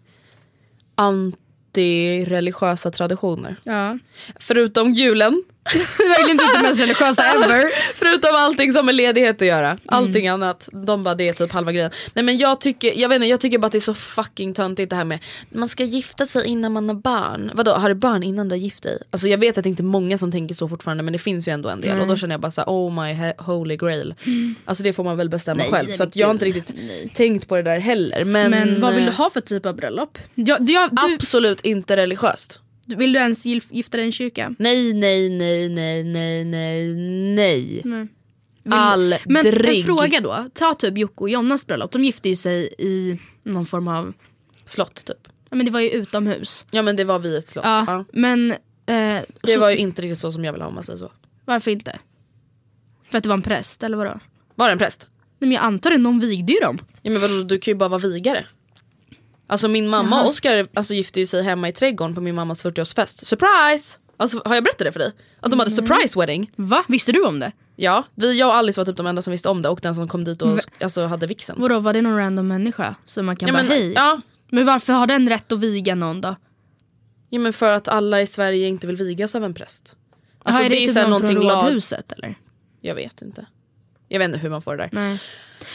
anti-religiösa traditioner. Ja. Förutom julen Verkligen inte det mest religiösa ever. Förutom allting som med ledighet att göra. Allting mm. annat. De bara det är typ halva grejen. Nej men jag tycker, jag vet inte, jag tycker bara att det är så fucking töntigt det här med man ska gifta sig innan man har barn. Vadå har du barn innan du har gift dig? Alltså jag vet att det inte är många som tänker så fortfarande men det finns ju ändå en del. Mm. Och då känner jag bara så oh my holy grail. Mm. Alltså det får man väl bestämma nej, själv. Så att jag har inte riktigt nej. tänkt på det där heller. Men, men vad vill du ha för typ av bröllop? Jag, jag, du... Absolut inte religiöst. Vill du ens gif- gifta dig i en kyrka? Nej, nej, nej, nej, nej, nej, nej. Nej. Aldrig. Men en fråga då. Ta typ Jocke och Jonas bröllop. De gifte ju sig i någon form av... Slott typ. Ja, men det var ju utomhus. Ja men det var vid ett slott. Ja, Ja. Men eh, Det så, var ju inte riktigt så som jag vill ha om man säger så. varför inte? För att det var en präst eller vadå? Var det en präst? Nej, men jag antar det, någon vigde ju dem. Ja men vadå, du kan ju bara vara vigare. Alltså min mamma och Oskar alltså, gifte sig hemma i trädgården på min mammas 40-årsfest. Surprise! Alltså, har jag berättat det för dig? Att de hade surprise wedding. Va? Visste du om det? Ja, vi, jag och Alice var typ de enda som visste om det och den som kom dit och alltså, hade vixen. Vadå, var det någon random människa? Så man kan Ja bara men, hej? ja, Men varför har den rätt att viga någon då? ja men för att alla i Sverige inte vill vigas av en präst. Alltså, Jaha, är det, typ så här någon från lag- rådhuset eller? Jag vet inte. Jag vet inte hur man får det där. Nej.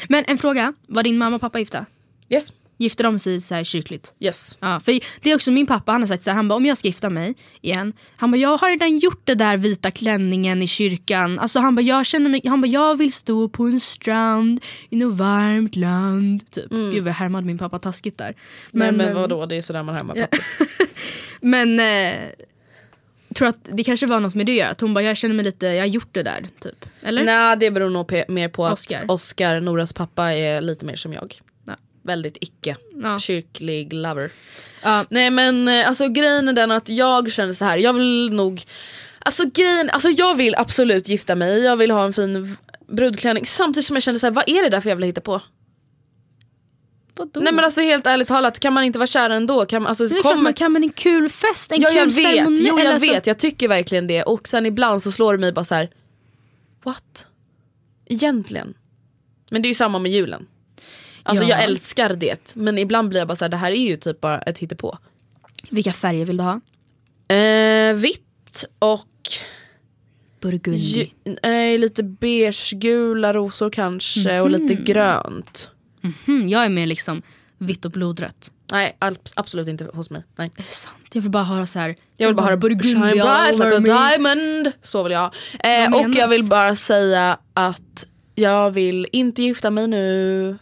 Men en fråga, var din mamma och pappa gifta? Yes, Gifte de sig så här kyrkligt? yes. Ja, för det är också min pappa, han har sagt så här, han bara om jag ska gifta mig igen, han bara jag har redan gjort det där vita klänningen i kyrkan. Alltså han bara jag känner mig, han bara jag vill stå på en strand i något varmt land. Typ. Gud vad jag härmade min pappa taskigt där. Men, men eh, vadå, det är sådär man härmar pappa. Men eh, tror att det kanske var något med det att hon bara jag känner mig lite, jag har gjort det där typ. Eller? Nej det beror nog mer på att Oscar. Oscar, Noras pappa, är lite mer som jag. Väldigt icke Ja. kyrklig lover. Ja. Nej men eh, alltså grejen är den att jag känner så här. jag vill nog Alltså grejen, alltså jag vill absolut gifta mig, jag vill ha en fin brudklänning samtidigt som jag känner så här, vad är det där för jävla hitta på? Vadå? Nej men alltså helt ärligt talat, kan man inte vara kär ändå? Kan man, alltså, det är klart kommer- man kan men en kul fest, en Ja kul jag vet, ceremoni. jo jag alltså- vet, jag tycker verkligen det och sen ibland så slår det mig bara så här. What? Egentligen? Men det är ju samma med julen. Alltså Ja. jag älskar det men ibland blir jag bara så här, det här är ju typ bara ett hittepå. Vilka färger vill du ha? Eh, vitt och Burgundy. ju, eh, lite beigegula rosor kanske och lite grönt. Hmm, jag är mer liksom vitt och blodrött. Nej absolut inte hos mig. Nej. Är det sant? Jag vill bara ha så här. Jag vill bara ha burgundy shine bright like a diamond. Så vill jag eh, Och jag vill bara säga att jag vill inte gifta mig nu.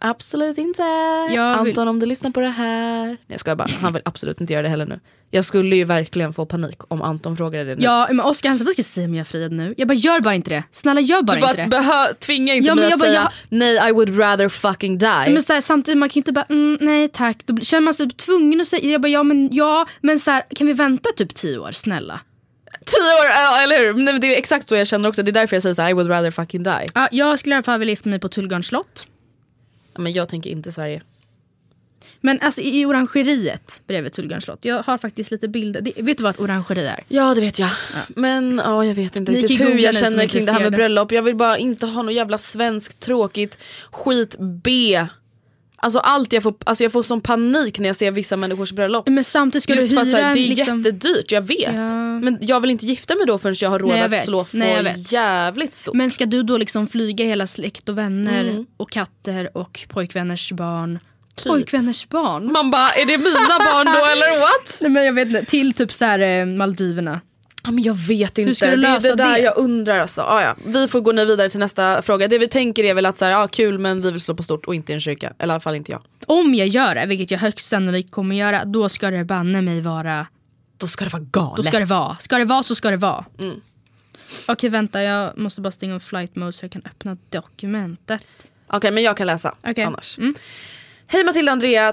Absolut inte. Jag vill- Anton om du lyssnar på det här. Nej jag skojar bara, han vill absolut inte göra det heller nu. Jag skulle ju verkligen få panik om Anton frågade det nu. Ja men Oskar han sa vad ska jag säga om jag är friad nu? Jag bara gör bara inte det. Snälla gör bara du bara inte det. tvinga inte Ja, mig att bara, säga jag- nej I would rather fucking die. Men så här, samtidigt man kan inte bara mm, nej tack. Då känner man sig tvungen att säga jag bara ja men ja men så här, kan vi vänta typ tio år snälla? Tio år, ja, eller hur? Nej, det är exakt så jag känner också, det är därför jag säger så här, I would rather fucking die. Ja, jag skulle i alla fall vilja gifta mig på Tullgarns slott. Men jag tänker inte Sverige. Men alltså i orangeriet bredvid Tullgarns slott. Jag har faktiskt lite bilder. Det, vet du vad ett orangeri är? Ja det vet jag. Men ja, jag vet inte Ni riktigt hur jag känner kring det här med bröllop. Jag vill bara inte ha något jävla svenskt tråkigt skit B. Alltså allt jag får, alltså jag får sån panik när jag ser vissa människors bröllop. Men samtidigt ska Just du hyra här, det är liksom... jättedyrt, jag vet. Ja. Men jag vill inte gifta mig då förrän jag har råd Nej, jag att slå Nej, få vet. jävligt stort. Men ska du då liksom flyga hela släkt och vänner Mm. och katter och pojkvänners barn? Typ. Pojkvänners barn? Man bara, är det mina barn då eller what? Nej men jag vet inte, till typ så här, eh, Maldiverna. Ja, men jag vet inte, det är det där det? jag undrar alltså. Ah, ja. Vi får gå vidare till nästa fråga. Det vi tänker är väl att så här, ah, kul men vi vill slå på stort och inte i en kyrka. Eller i alla fall inte jag. Om jag gör det, vilket jag högst sannolikt kommer göra, då ska det banne mig vara... Då ska det vara galet. Då ska det vara. Ska det vara så ska det vara. Mm. Okej vänta, jag måste bara stänga av flight mode så jag kan öppna dokumentet. Okej men jag kan läsa Okej. annars. Mm. Hej Matilda och Andrea,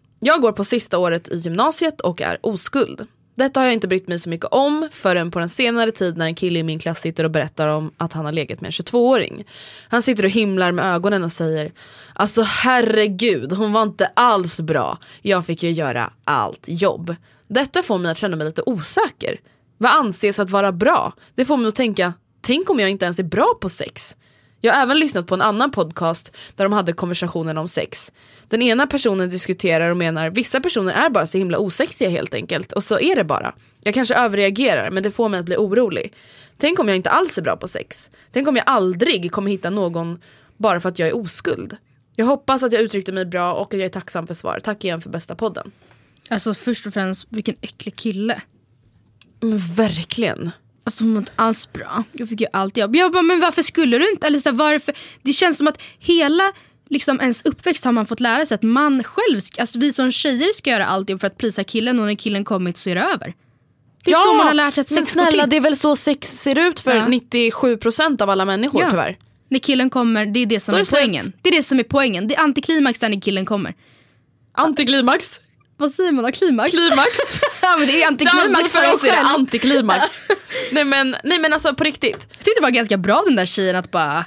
Jag går på sista året i gymnasiet och är oskuld. Detta har jag inte brytt mig så mycket om förrän på den senare tid när en kille i min klass sitter och berättar om att han har legat med en 22-åring. Han sitter och himlar med ögonen och säger Alltså herregud, hon var inte alls bra. Jag fick ju göra allt jobb. Detta får mig att känna mig lite osäker. Vad anses att vara bra? Det får mig att tänka, tänk om jag inte ens är bra på sex? Jag har även lyssnat på en annan podcast där de hade konversationen om sex. Den ena personen diskuterar och menar vissa personer är bara så himla osexiga helt enkelt och så är det bara. Jag kanske överreagerar men det får mig att bli orolig. Tänk om jag inte alls är bra på sex? Tänk om jag aldrig kommer hitta någon bara för att jag är oskuld? Jag hoppas att jag uttryckte mig bra och att jag är tacksam för svar. Tack igen för bästa podden. Alltså först och främst, vilken äcklig kille. Men verkligen. Alltså hon var inte alls bra. Jag fick ju allt jobb. Jag bara, men varför skulle du inte? Eller så här, varför? Det känns som att hela liksom, ens uppväxt har man fått lära sig att man själv, alltså vi som tjejer ska göra allt jobb för att plisa killen och när killen kommit så är det över. Det är så man har lärt sig att men sex går snälla det är väl så sex ser ut för Ja. 97% av alla människor Ja. tyvärr. När killen kommer, det är det som Då är är, poängen. Det är det som är poängen. Det är antiklimax när killen kommer. Antiklimax. Vad säger man då? Klimax? Klimax. ja men det är antiklimax för oss är det antiklimax. nej, men, nej men alltså på riktigt. Jag tyckte det var ganska bra den där tjejen att bara,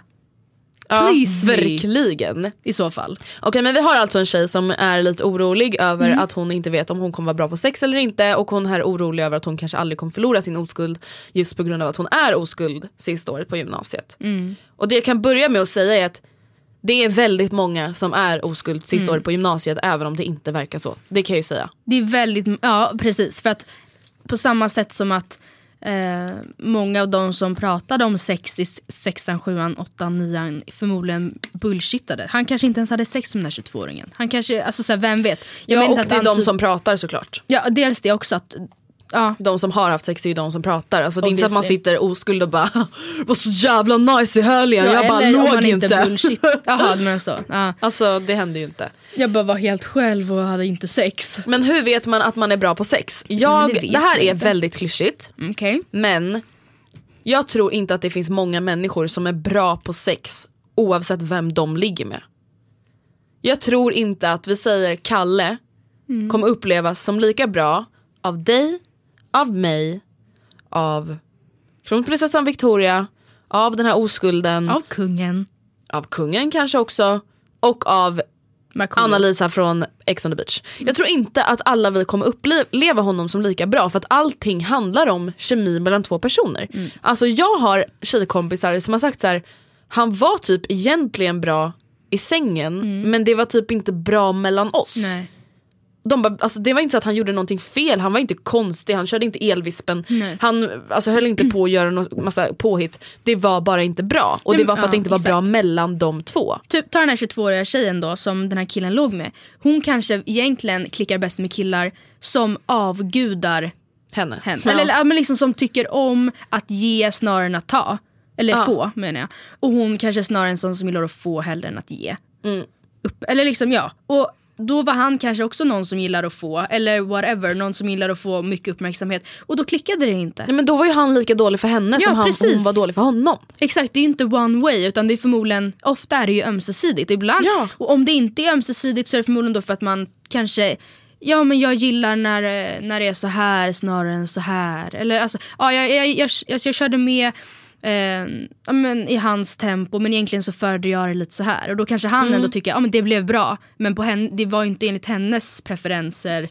Please me. verkligen. i så fall. Okej men vi har alltså en tjej som är lite orolig över Mm. att hon inte vet om hon kommer vara bra på sex eller inte och hon är orolig över att hon kanske aldrig kommer förlora sin oskuld just på grund av att hon är oskuld sista året på gymnasiet. Mm. Och det jag kan börja med att säga är att det är väldigt många som är oskuld sista Mm. året på gymnasiet även om det inte verkar så. Det kan jag ju säga. Det är väldigt, ja precis. För att på samma sätt som att eh, många av de som pratade om sex i sexan, sjuan, åttan, nian förmodligen bullshittade. Han kanske inte ens hade sex med den här 22-åringen. Han kanske, alltså så här, vem vet. Jag Ja, och det är de typ- som pratar såklart. Ja dels det också att, ja. De som har haft sex är ju de som pratar. Alltså, det är inte så att man sitter oskuld och bara var så jävla nice i helgen, ja, jag bara låg inte. bullshit. Jaha menar så. Ja. Alltså det händer ju inte. Jag bara var helt själv och hade inte sex. Men hur vet man att man är bra på sex? Jag, det det, här är inte. väldigt klyschigt Okej. men jag tror inte att det finns många människor som är bra på sex oavsett vem de ligger med. Jag tror inte att vi säger Kalle kommer upplevas som lika bra av dig, av mig, av kronprinsessan Victoria, av den här oskulden, Av kungen. av kungen kanske också och av. Anna-Lisa från Ex on the beach. Jag tror inte att alla vi kommer uppleva honom som lika bra för att allting handlar om kemi mellan två personer. Mm. Alltså jag har tjejkompisar som har sagt så här: han var typ egentligen bra i sängen men det var typ inte bra mellan oss. Mm. Nej. De bara, alltså det var inte så att han gjorde någonting fel, han var inte konstig, han körde inte elvispen, Nej. han alltså, höll inte på att göra någon massa påhitt. Det var bara inte bra och det var för att ja, det inte var bra exakt. mellan de två. Typ ta den här 22-åriga tjejen då som den här killen låg med. Hon kanske egentligen klickar bäst med killar som avgudar Henne. henne. Ja. Eller, eller men liksom som tycker om att ge snarare än att ta. Eller Ja. få menar jag. Och hon kanske är snarare en sån som gillar att få hellre än att ge. Mm. Upp. Eller liksom ja. Och då var han kanske också någon som gillar att få, eller whatever, någon som gillar att få mycket uppmärksamhet. Och då klickade det inte. Nej, men då var ju han lika dålig för henne Ja, som han, precis. hon var dålig för honom. Exakt, det är ju inte one way utan det är förmodligen, ofta är det ju ömsesidigt. Ibland, Ja. och om det inte är ömsesidigt så är det förmodligen då för att man kanske Ja men jag gillar när, eh, när det är så här snarare än så här. Eller alltså, ja, jag, jag, jag, jag, jag körde med eh, ja, men i hans tempo men egentligen så föredrar jag det lite så här. Och då kanske han Mm. ändå tycker ja men det blev bra. Men på henne, det var inte enligt hennes preferenser.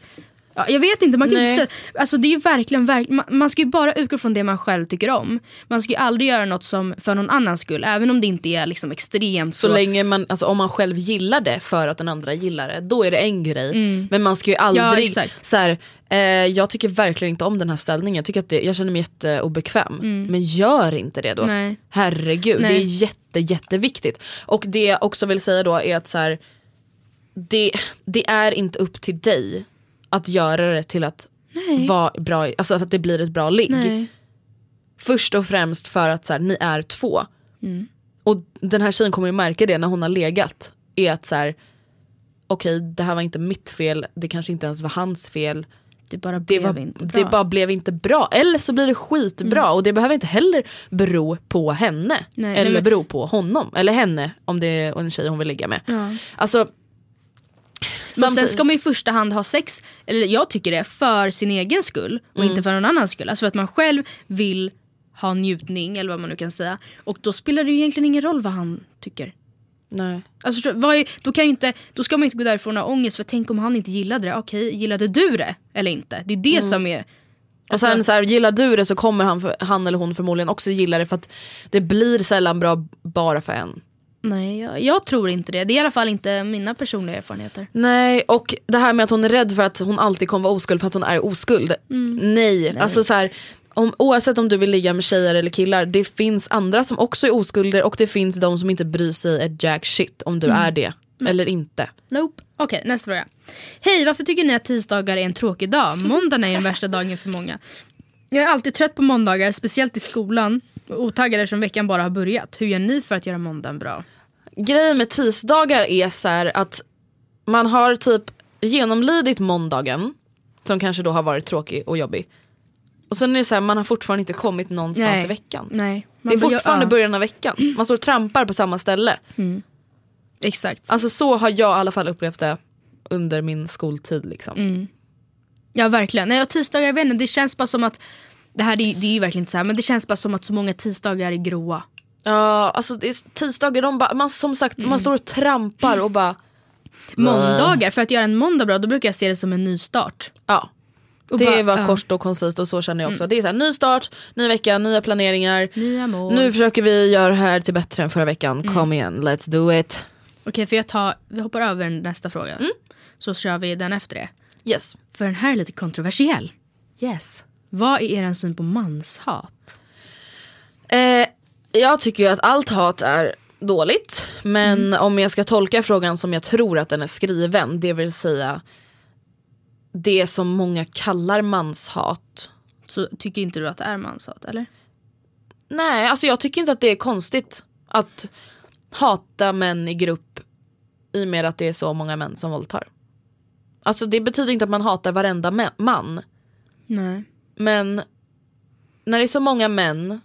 Ja, jag vet inte, man kan Nej. inte säga, alltså det är ju verkligen, verk, man, man ska ju bara utgå från det man själv tycker om. Man ska ju aldrig göra något som för någon annans skull, även om det inte är liksom extremt Så länge man, alltså om man själv gillar det för att den andra gillar det, då är det en grej. Mm. Men man ska ju aldrig, exakt. så här, eh, jag tycker verkligen inte om den här ställningen, jag, tycker att det, jag känner mig jätteobekväm. Men gör inte det då. Mm. Nej. Herregud, Nej. det är jätte, jätteviktigt. Och det jag också vill säga då är att så här, det, det är inte upp till dig att göra det till att vara bra, alltså att det blir ett bra ligg. Nej. Först och främst för att så här, ni är två. Mm. Och den här tjejen kommer ju märka det när hon har legat. Är att så här, okej det här var inte mitt fel, det kanske inte ens var hans fel. Det bara Det, blev var, inte bra. det bara blev inte bra. Eller så blir det skitbra och det behöver inte heller bero på henne. Nej, eller nej, men- bero på honom. Eller henne om det är en tjej hon vill ligga med. Ja. Alltså, Men sen ska man i första hand ha sex, eller jag tycker det, för sin egen skull och Mm. inte för någon annans skull. Alltså för att man själv vill ha njutning eller vad man nu kan säga. Och då spelar det ju egentligen ingen roll vad han tycker. nej. Alltså, är, då, kan ju inte, då ska man inte gå därifrån och ha ångest för tänk om han inte gillade det. Okej, gillade du det eller inte? Det är det Mm. som är... Och sen så här, gillar du det så kommer han, för, han eller hon förmodligen också gilla det för att det blir sällan bra bara för en. Nej, jag, jag tror inte det. Det är i alla fall inte mina personliga erfarenheter. Nej, och det här med att hon är rädd för att hon alltid kommer vara oskuld för att hon är oskuld. Nej, alltså så här, om, oavsett om du vill ligga med tjejer eller killar, det finns andra som också är oskulder och det finns de som inte bryr sig ett jack shit om du är det. Eller inte. Nope. Okej, nästa fråga. Hej, varför tycker ni att tisdagar är en tråkig dag? Måndagen är den värsta dagen för många. Jag är alltid trött på måndagar, speciellt i skolan. Otaggad eftersom veckan bara har börjat. Hur gör ni för att göra måndagen bra? Grejen med tisdagar är så att man har typ genomlidit måndagen, som kanske då har varit tråkig och jobbig. Och sen är det så här, man har fortfarande inte kommit någonstans Nej. i veckan. Nej. Det är man fortfarande ja, början av veckan. Man står och trampar på samma ställe. Exakt. Alltså så har jag i alla fall upplevt det under min skoltid. Liksom. Mm. Ja, verkligen. Nej, och tisdagar, jag vet inte, det känns bara som att det här det, det är ju verkligen inte så här, men det känns bara som att så många tisdagar är gråa. Ja, alltså det är tisdagar, de bara, man, som sagt man står och trampar och bara Måndagar, för att göra en måndag bra, då brukar jag se det som en ny start. ja. Och Det bara- var ja. kort och koncist och så känner jag också. Det är så här, ny start, ny vecka, nya planeringar. Nya mål. Nu försöker vi göra det här till bättre än förra veckan. Kom igen, let's do it. Okej, för jag tar, vi hoppar över nästa fråga. Mm. Så kör vi den efter det. Yes. För den här är lite kontroversiell. Yes. Vad är er syn på manshat? Eh, jag tycker ju att allt hat är dåligt. Men om jag ska tolka frågan som jag tror att den är skriven, det vill säga det som många kallar manshat. Så tycker inte du att det är manshat, eller? Nej, alltså jag tycker inte att det är konstigt att hata män i grupp i och med att det är så många män som våldtar. Alltså det betyder inte att man hatar varenda man. Nej. Men när det är så många män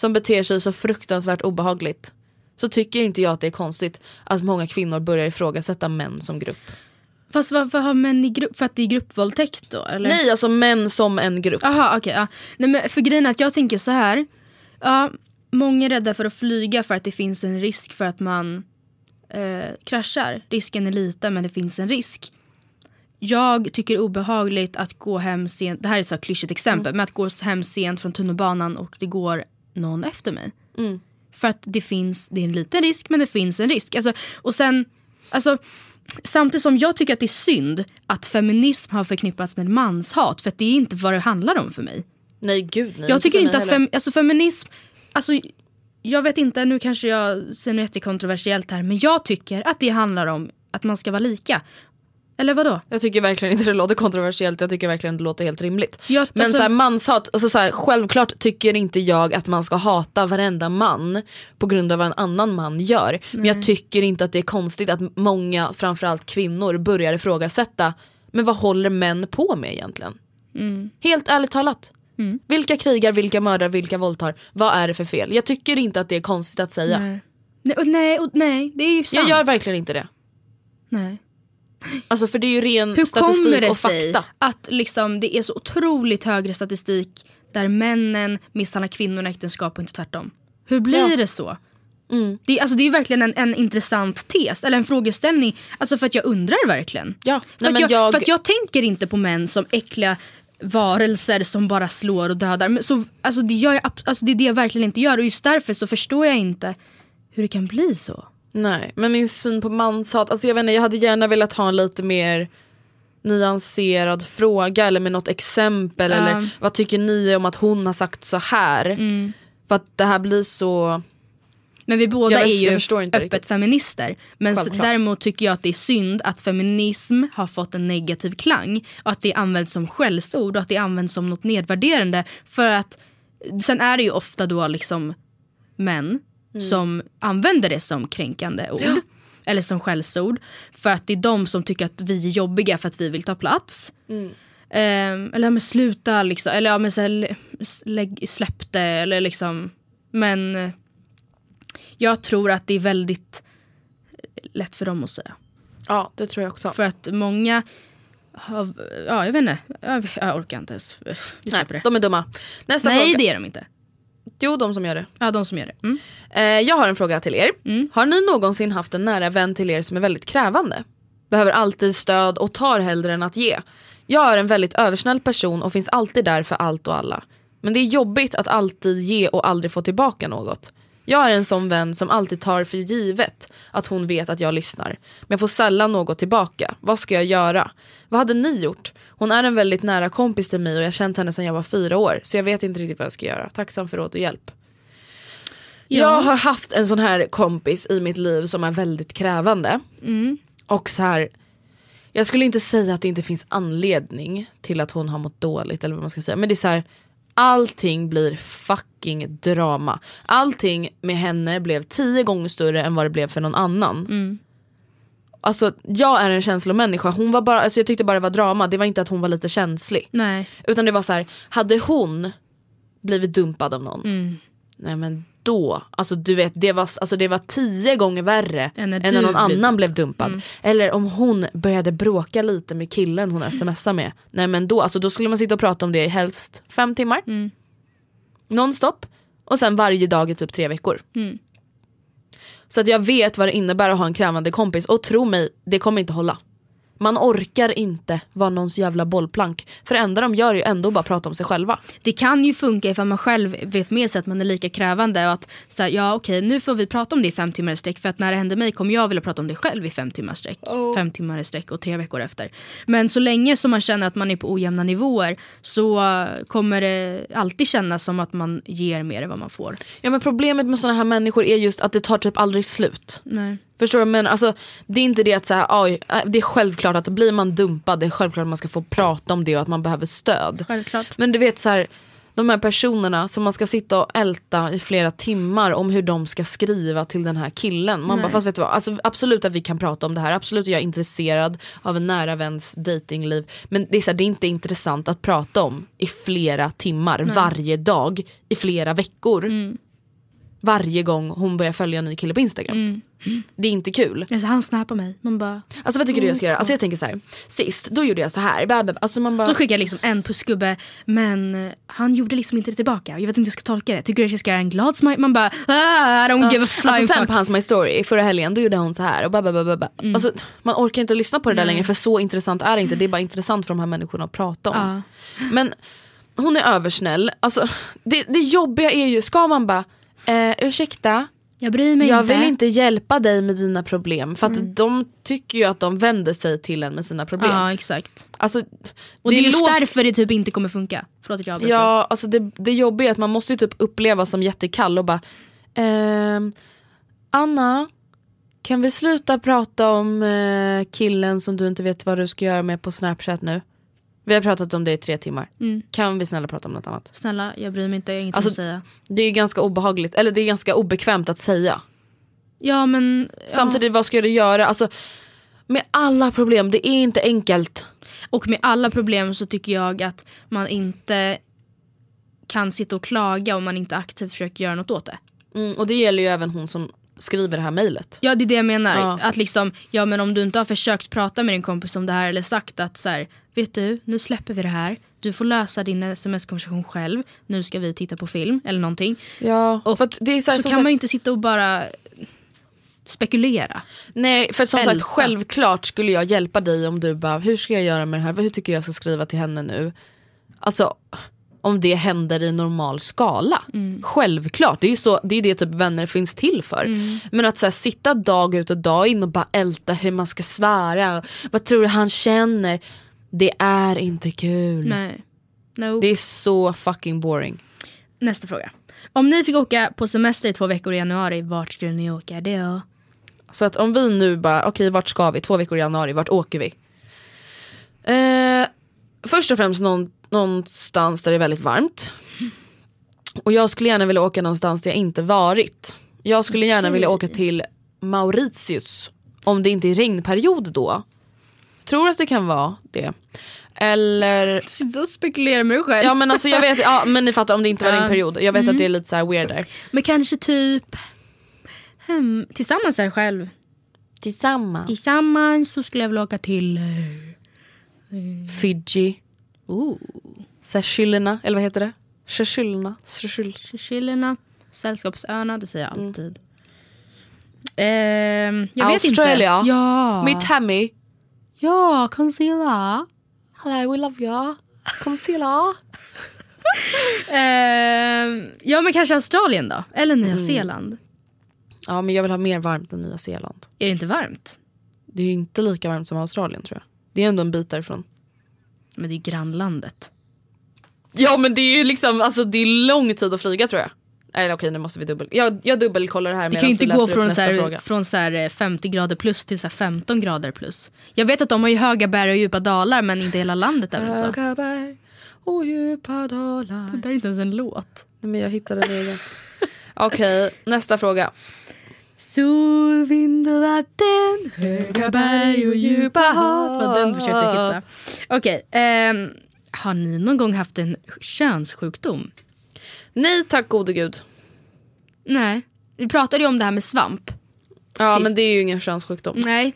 som beter sig så fruktansvärt obehagligt så tycker inte jag att det är konstigt att många kvinnor börjar ifrågasätta män som grupp. Fast varför har män i grupp? För att det är gruppvåldtäkt då? Eller? Nej, alltså män som en grupp. Jaha okej. ja. Nej men för grejen är att jag tänker så här. Ja, många är rädda för att flyga för att det finns en risk för att man eh, kraschar. Risken är liten men det finns en risk. Jag tycker det är obehagligt att gå hem sent, det här är ett klyschigt exempel, men att gå hem sent från tunnelbanan och det går någon efter mig. För att det finns, det är en liten risk men det finns en risk. Alltså, och sen, alltså Samtidigt som jag tycker att det är synd att feminism har förknippats med manshat för att det är inte vad det handlar om för mig. Nej gud nej. Jag tycker inte att fem, alltså feminism, alltså jag vet inte, nu kanske jag säger något jättekontroversiellt här men jag tycker att det handlar om att man ska vara lika. Eller vad då? Jag tycker verkligen inte det låter kontroversiellt, jag tycker verkligen det låter helt rimligt. Jag- Men alltså- så här, manshat, alltså så här, självklart tycker inte jag att man ska hata varenda man på grund av vad en annan man gör. Men jag tycker inte att det är konstigt att många, framförallt kvinnor, börjar ifrågasätta men vad håller män på med egentligen? Mm. Helt ärligt talat. Vilka krigar, vilka mördar, vilka våldtar? Vad är det för fel? Jag tycker inte att det är konstigt att säga. Nej. Nej, nej, och nej, det är ju sant. Jag gör verkligen inte det. nej. Alltså för det är ju ren Hur kommer statistik det och sig fakta. att liksom, det är så otroligt högre statistik där männen misshandlar kvinnor i äktenskap och inte tvärtom? Hur blir Ja. det så? Mm. Det, är, alltså, det är verkligen en, en intressant tes, eller en frågeställning. Alltså för att jag undrar verkligen. Ja. För, Nej, jag, jag... för att jag tänker inte på män som äckliga varelser som bara slår och dödar. Men så, alltså, det, gör jag, alltså, det är det jag verkligen inte gör och just därför så förstår jag inte hur det kan bli så. Nej, men min syn på manshat, alltså jag vet inte, jag hade gärna velat ha en lite mer nyanserad fråga eller med något exempel. Ja. Eller vad tycker ni om att hon har sagt så här? Mm. För att det här blir så... Men vi båda vet- är ju öppet riktigt. feminister. Men Självklart. däremot tycker jag att det är synd att feminism har fått en negativ klang. Och att det används som skällsord och att det används som något nedvärderande. För att sen är det ju ofta då liksom män Mm. som använder det som kränkande ord. Eller som skällsord. För att det är de som tycker att vi är jobbiga för att vi vill ta plats. Mm. Ehm, eller ja, men sluta liksom. Eller ja, men så här, lägg, släpp det. Eller liksom. Men eh, jag tror att det är väldigt lätt för dem att säga. Ja, det tror jag också. För att många har, ja jag vet inte, jag, jag orkar inte ens. Nej, det. de är dumma. Nästa Nej fråga. det är de inte. Jo, de som gör det. Ja de som gör det. Mm. Eh, jag har en fråga till er. Har ni någonsin haft en nära vän till er som är väldigt krävande? Behöver alltid stöd och tar hellre än att ge. Jag är en väldigt översnäll person och finns alltid där för allt och alla. Men det är jobbigt att alltid ge och aldrig få tillbaka något. Jag är en sån vän som alltid tar för givet att hon vet att jag lyssnar. Men jag får sällan något tillbaka. Vad ska jag göra? Vad hade ni gjort? Hon är en väldigt nära kompis till mig och jag har känt henne sedan jag var fyra år. Så jag vet inte riktigt vad jag ska göra. Tacksam för råd och hjälp. Jag har haft en sån här kompis i mitt liv som är väldigt krävande. Och så här, jag skulle inte säga att det inte finns anledning till att hon har mått dåligt eller vad man ska säga. Men det är så här, allting blir fucking drama. Allting med henne blev tio gånger större än vad det blev för någon annan. Alltså jag är en känslomänniska, hon var bara, alltså jag tyckte bara det var drama, det var inte att hon var lite känslig. Nej. Utan det var så här, hade hon blivit dumpad av någon, Mm. nej men då, alltså du vet det var, alltså det var tio gånger värre Än när än när någon annan blev dumpad. Eller om hon började bråka lite med killen hon smsar med. Nej men då, alltså då skulle man sitta och prata om det i helst fem timmar. Nonstop. Och sen varje dag i typ tre veckor. Så att jag vet vad det innebär att ha en krävande kompis och tro mig, det kommer inte hålla. Man orkar inte vara någons jävla bollplank. För det enda de gör är ju ändå bara prata om sig själva. Det kan ju funka ifall man själv vet med sig att man är lika krävande och att så här, ja okej nu får vi prata om det i fem timmar i sträck för att när det händer mig kommer jag vilja prata om det själv i fem timmar i sträck. Fem timmar i sträck och tre veckor efter. Men så länge som man känner att man är på ojämna nivåer så kommer det alltid kännas som att man ger mer än vad man får. Ja men problemet med såna här människor är just att det tar typ aldrig slut. Nej. Förstår du? Men alltså, det är inte det att så här, oj, äh, det är självklart att blir man dumpad, det är självklart att man ska få prata om det och att man behöver stöd. Självklart. Men du vet så här, de här personerna som man ska sitta och älta i flera timmar om hur de ska skriva till den här killen. Man bara, fast vet du vad, alltså, absolut att vi kan prata om det här, absolut jag är intresserad av en nära väns datingliv. Men det är, så här, det är inte intressant att prata om i flera timmar varje dag i flera veckor. Varje gång hon börjar följa en ny kille på Instagram. Det är inte kul. Alltså, han snappar mig. Man bara, Alltså vad tycker du jag ska göra? Alltså jag tänker så här. sist då gjorde jag så här. Bä, bä, bä. Alltså man bara... de skickar liksom en pussgubbe men eh, han gjorde liksom inte det tillbaka. Jag vet inte hur jag ska tolka det. Tycker du att jag ska göra en glad smile? Man bara ah, I don't give a flying Alltså sen fuck. på hans My Story förra helgen då gjorde hon så här och ba, ba, ba, ba. Mm. Alltså, man orkar inte lyssna på det där längre för så intressant är det inte. Det är bara intressant för de här människorna att prata om. Men hon är översnäll. Alltså, det, det jobbiga är ju, ska man bara eh, ursäkta Jag bryr mig jag inte. vill inte hjälpa dig med dina problem för att de tycker ju att de vänder sig till en med sina problem. Ja exakt. Alltså, Och det, är just därför det typ inte kommer funka. Förlåt att jag avbryter. Ja, alltså det, det jobbiga är att man måste ju typ uppleva som jättekall och bara ehm, Anna, kan vi sluta prata om eh, killen som du inte vet vad du ska göra med på snapchat nu? Vi har pratat om det i tre timmar. Kan vi snälla prata om något annat? Snälla jag bryr mig inte, jag har inget Alltså- att säga. Det är ganska obehagligt, eller det är ganska obekvämt att säga. Ja men ja. Samtidigt, vad ska du göra? Alltså, med alla problem, det är inte enkelt. Och med alla problem så tycker jag att man inte kan sitta och klaga om man inte aktivt försöker göra något åt det. Mm, och det gäller ju även hon som skriver det här mejlet. Ja det är det jag menar. Ja. Att liksom, ja men om du inte har försökt prata med din kompis om det här eller sagt att så här, vet du, nu släpper vi det här. du får lösa din sms-konversation själv. Nu ska vi titta på film eller någonting. Ja, Och det är så, här, så kan sagt, man ju inte sitta och bara spekulera. Nej för som sagt Älta. självklart skulle jag hjälpa dig om du bara hur ska jag göra med det här, hur tycker jag ska skriva till henne nu. Alltså om det händer i normal skala. Självklart, det är ju så, det, är det typ vänner finns till för. Men att så här, sitta dag ut och dag in och bara älta hur man ska svara, vad tror du han känner? Det är inte kul. Nej. No. Det är så fucking boring. Nästa fråga. Om ni fick åka på semester i två veckor i januari, vart skulle ni åka då? Så att om vi nu bara, okej vart ska vi? Två veckor i januari, vart åker vi? Eh, först och främst någon, någonstans där det är väldigt varmt. Och jag skulle gärna vilja åka någonstans där jag inte varit. Jag skulle gärna vilja åka till Mauritius. Om det inte är regnperiod då. Tror att det kan vara det. Eller, Så spekulerar med dig själv. ja men alltså jag vet, ja men ni fattar om det inte var Ja. regnperiod. Jag vet att det är lite så här weird där. Men kanske typ hmm, tillsammans här själv. Tillsammans. Tillsammans så skulle jag vilja åka till... eh, Fiji. Oh, Seychellerna, eller vad heter det? Seychellerna. Sällskapsöarna, det säger jag alltid. Ehm, jag vet inte. Australia. Ja. Tammy. ja, concealer. Hello we love you. Concealer. Ehm, ja men kanske Australien då? Eller Nya Mm. Zeeland. Ja men jag vill ha mer varmt än Nya Zeeland. Är det inte varmt? Det är ju inte lika varmt som Australien tror jag. Det är ändå en bit därifrån. Men det är grannlandet. Ja men det är ju liksom, alltså det är lång tid att flyga tror jag. Nej okej nu måste vi dubbel, jag, jag dubbelkollar det här Det kan ju inte gå från, så här, från så här eh, 50 grader plus till så här 15 grader plus. Jag vet att de har ju höga berg och djupa dalar men inte hela landet är väl så. Höga berg och djupa dalar. Det där är inte ens en låt. Nej, men jag hittade det. Okej, nästa fråga. Sol, vind och vatten, höga berg och djupa hav. Var den försökte hitta. Okej, ehm, har ni någon gång haft en könssjukdom? Nej tack gode gud. Nej. Vi pratade ju om det här med svamp. Ja Sist. men det är ju ingen könssjukdom. Nej.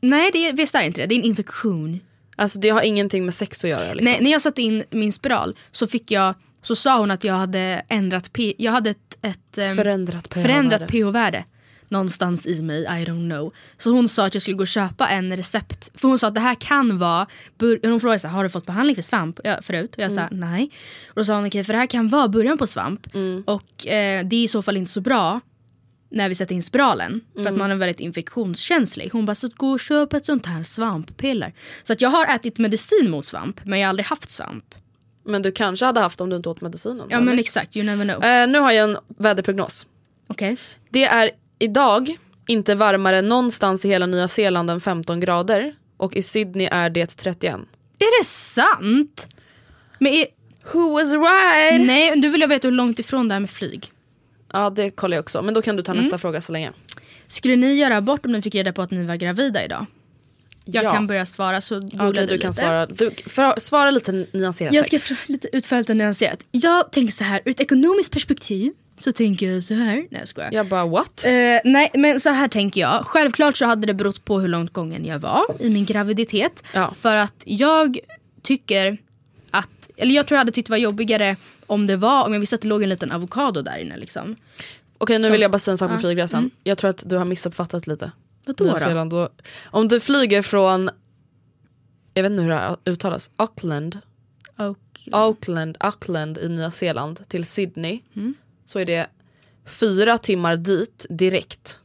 Nej, det är, visst är inte det. Det är en infektion. Alltså det har ingenting med sex att göra liksom. Nej, när jag satte in min spiral så fick jag så sa hon att jag hade ändrat P- jag hade ett, ett ehm, Förändrat pH-värde. Någonstans i mig, I don't know. Så hon sa att jag skulle gå och köpa en recept. För hon sa att det här kan vara, hon frågade så här, har du fått behandling för svamp ja, förut? Och jag sa nej. Och då sa hon okej för det här kan vara början på svamp. Och eh, det är i så fall inte så bra när vi sätter in spiralen. För att man är väldigt infektionskänslig. Hon bara, så gå och köp ett sånt här svamppiller. Så att jag har ätit medicin mot svamp men jag har aldrig haft svamp. Men du kanske hade haft om du inte åt medicinen. Ja men exakt, you never know. Eh, nu har jag en väderprognos. Okej. Det är idag inte varmare någonstans i hela Nya Zeeland än 15 grader. Och i Sydney är det 31. Är det sant? Men är, Who was right? nej, du vill jag veta hur långt ifrån det är med flyg. Ja det kollar jag också. Men då kan du ta nästa fråga så länge. Skulle ni göra abort om ni fick reda på att ni var gravida idag? Jag Ja. kan börja svara så googlar Okej du du kan lite. svara. Du, för, svara lite nyanserat Jag ska lite utförligt och nyanserat. Jag tänker så här, ur ett ekonomiskt perspektiv så tänker jag så här. Nej jag skojar. Jag bara what? Eh, nej men så här tänker jag. Självklart så hade det berott på hur långt gången jag var i min graviditet. Ja. För att jag tycker att, eller jag tror jag hade tyckt det var jobbigare om det var, om jag visste att det låg en liten avokado där inne liksom. Okej nu som- vill jag bara säga en sak med Ja. flygresan. Jag tror att du har missuppfattat lite. Vadå Nya då? Om du flyger från, jag vet inte hur det här uttalas, Auckland, Och, Auckland, Auckland i Nya Zeeland till Sydney. Mm. Så är det fyra timmar dit direkt.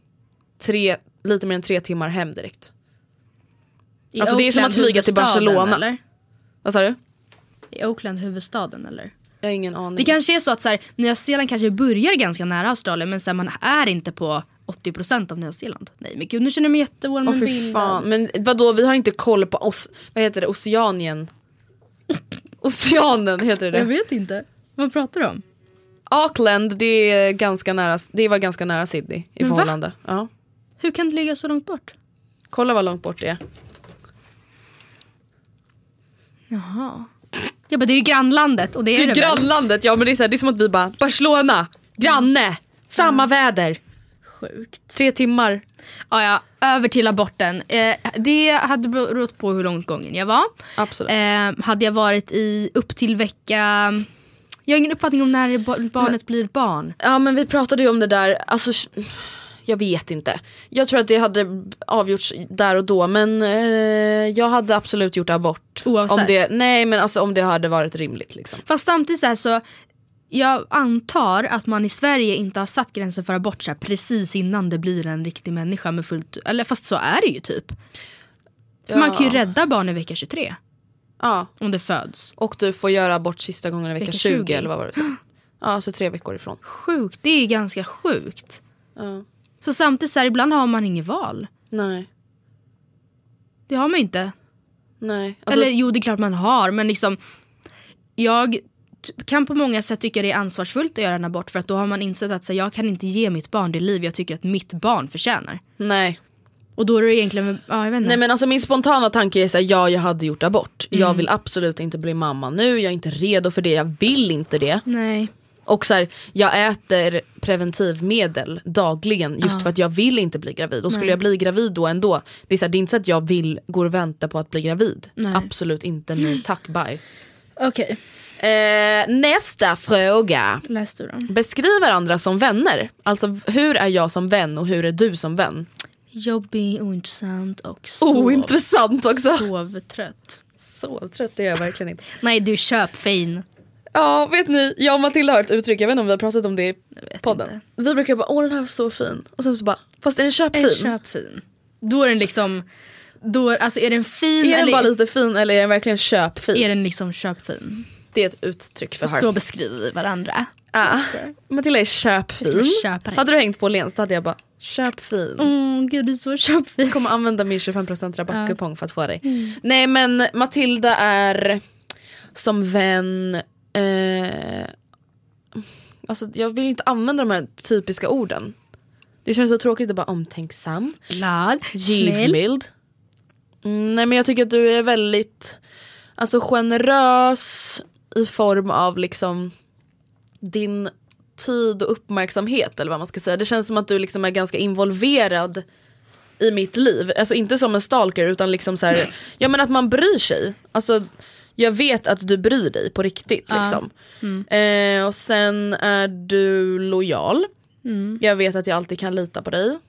Tre, lite mer än tre timmar hem direkt. i Alltså, det är som att flyga till Barcelona. Eller? Vad sa du? I Oakland huvudstaden eller? Jag har ingen aning. Det kanske är så att så här, Nya Zeeland kanske börjar ganska nära Australien men så här, man är inte på 80% av Nya Zeeland. Nej men gud nu känner jag mig jättevarm Åh med bilden. fan. Men vadå vi har inte koll på oss, vad heter det, Oceanien? Oceanen heter det. Jag vet inte. Vad pratar du om? Auckland det, är ganska nära, det var ganska nära Sydney i Men förhållande. Ja. Hur kan det ligga så långt bort? Kolla vad långt bort det är. Jaha. Jag bara det är ju grannlandet och det är Det är det väl? grannlandet, ja men det är, så här, det är som att vi bara Barcelona, granne, samma väder. Sjukt. Tre timmar. Ja, ja, över till aborten. Eh, det hade berott på hur långt gången jag var. Absolut. Eh, hade jag varit i upp till vecka... Jag har ingen uppfattning om när barnet blir ett barn. Ja men vi pratade ju om det där, alltså jag vet inte. Jag tror att det hade avgjorts där och då men eh, jag hade absolut gjort abort. Oavsett? Om det, nej men alltså om det hade varit rimligt liksom. Fast samtidigt så, här, så jag antar att man i Sverige inte har satt gränsen för abort så här, precis innan det blir en riktig människa med fullt... Eller fast så är det ju typ. För Man kan ju rädda barn i vecka 23 Ja. om det föds. Och du får göra abort sista gången i vecka, Vecka 20. 20. eller vad var det? Så? Ja så tre veckor ifrån. Sjukt, det är ganska sjukt. Ja. Så samtidigt så här, ibland har man inget val. Nej. Det har man inte. Nej. Alltså, Eller jo, det är klart man har, men liksom jag kan på många sätt tycka det är ansvarsfullt att göra en abort för att då har man insett att så, här, jag kan inte ge mitt barn det liv jag tycker att mitt barn förtjänar. nej. Och då är det egentligen, ja jag vet inte. Nej men alltså min spontana tanke är såhär, ja jag hade gjort abort. Mm. Jag vill absolut inte bli mamma nu, jag är inte redo för det, jag vill inte det. Nej. Och så här, jag äter preventivmedel dagligen just för att jag vill inte bli gravid. Och skulle jag bli gravid då ändå, det är, så här, det är inte så att jag vill gå och vänta på att bli gravid. Nej. Absolut inte, nej tack bye. Okej, Eh, nästa fråga. läs du då. Beskriv varandra som vänner. Alltså hur är jag som vän och hur är du som vän? Jobbig, ointressant och sov, Ointressant också. sovtrött. Så trött är jag verkligen inte. Nej du köpfin. Ja vet ni, jag och Matilda har ett uttryck, jag vet inte om vi har pratat om det i vet podden. inte. Vi brukar bara åh den här var så fin. Och sen så bara, fast är den köpfin? Är köpfin? Då är den liksom, då, alltså är den fin Är den eller bara lite fin eller är den verkligen köpfin? är den liksom köpfin? Det är ett uttryck för Och så beskriver vi varandra. Ah, Matilda är köpfin. Hade du hängt på Åhléns hade jag bara köpfin. Åh gud du är så köpfin. Jag kommer använda min 25% rabattkupong för att få dig. Nej men Matilda är som vän, eh, alltså jag vill inte använda de här typiska orden. Det känns så tråkigt att bara omtänksam, Glad, givmild. Mm, nej men jag tycker att du är väldigt alltså generös i form av liksom din tid och uppmärksamhet eller vad man ska säga. Det känns som att du liksom är ganska involverad i mitt liv. Alltså inte som en stalker utan liksom så här, ja men att man bryr sig. Alltså jag vet att du bryr dig på riktigt liksom. Eh, och sen är du lojal. Jag vet att jag alltid kan lita på dig.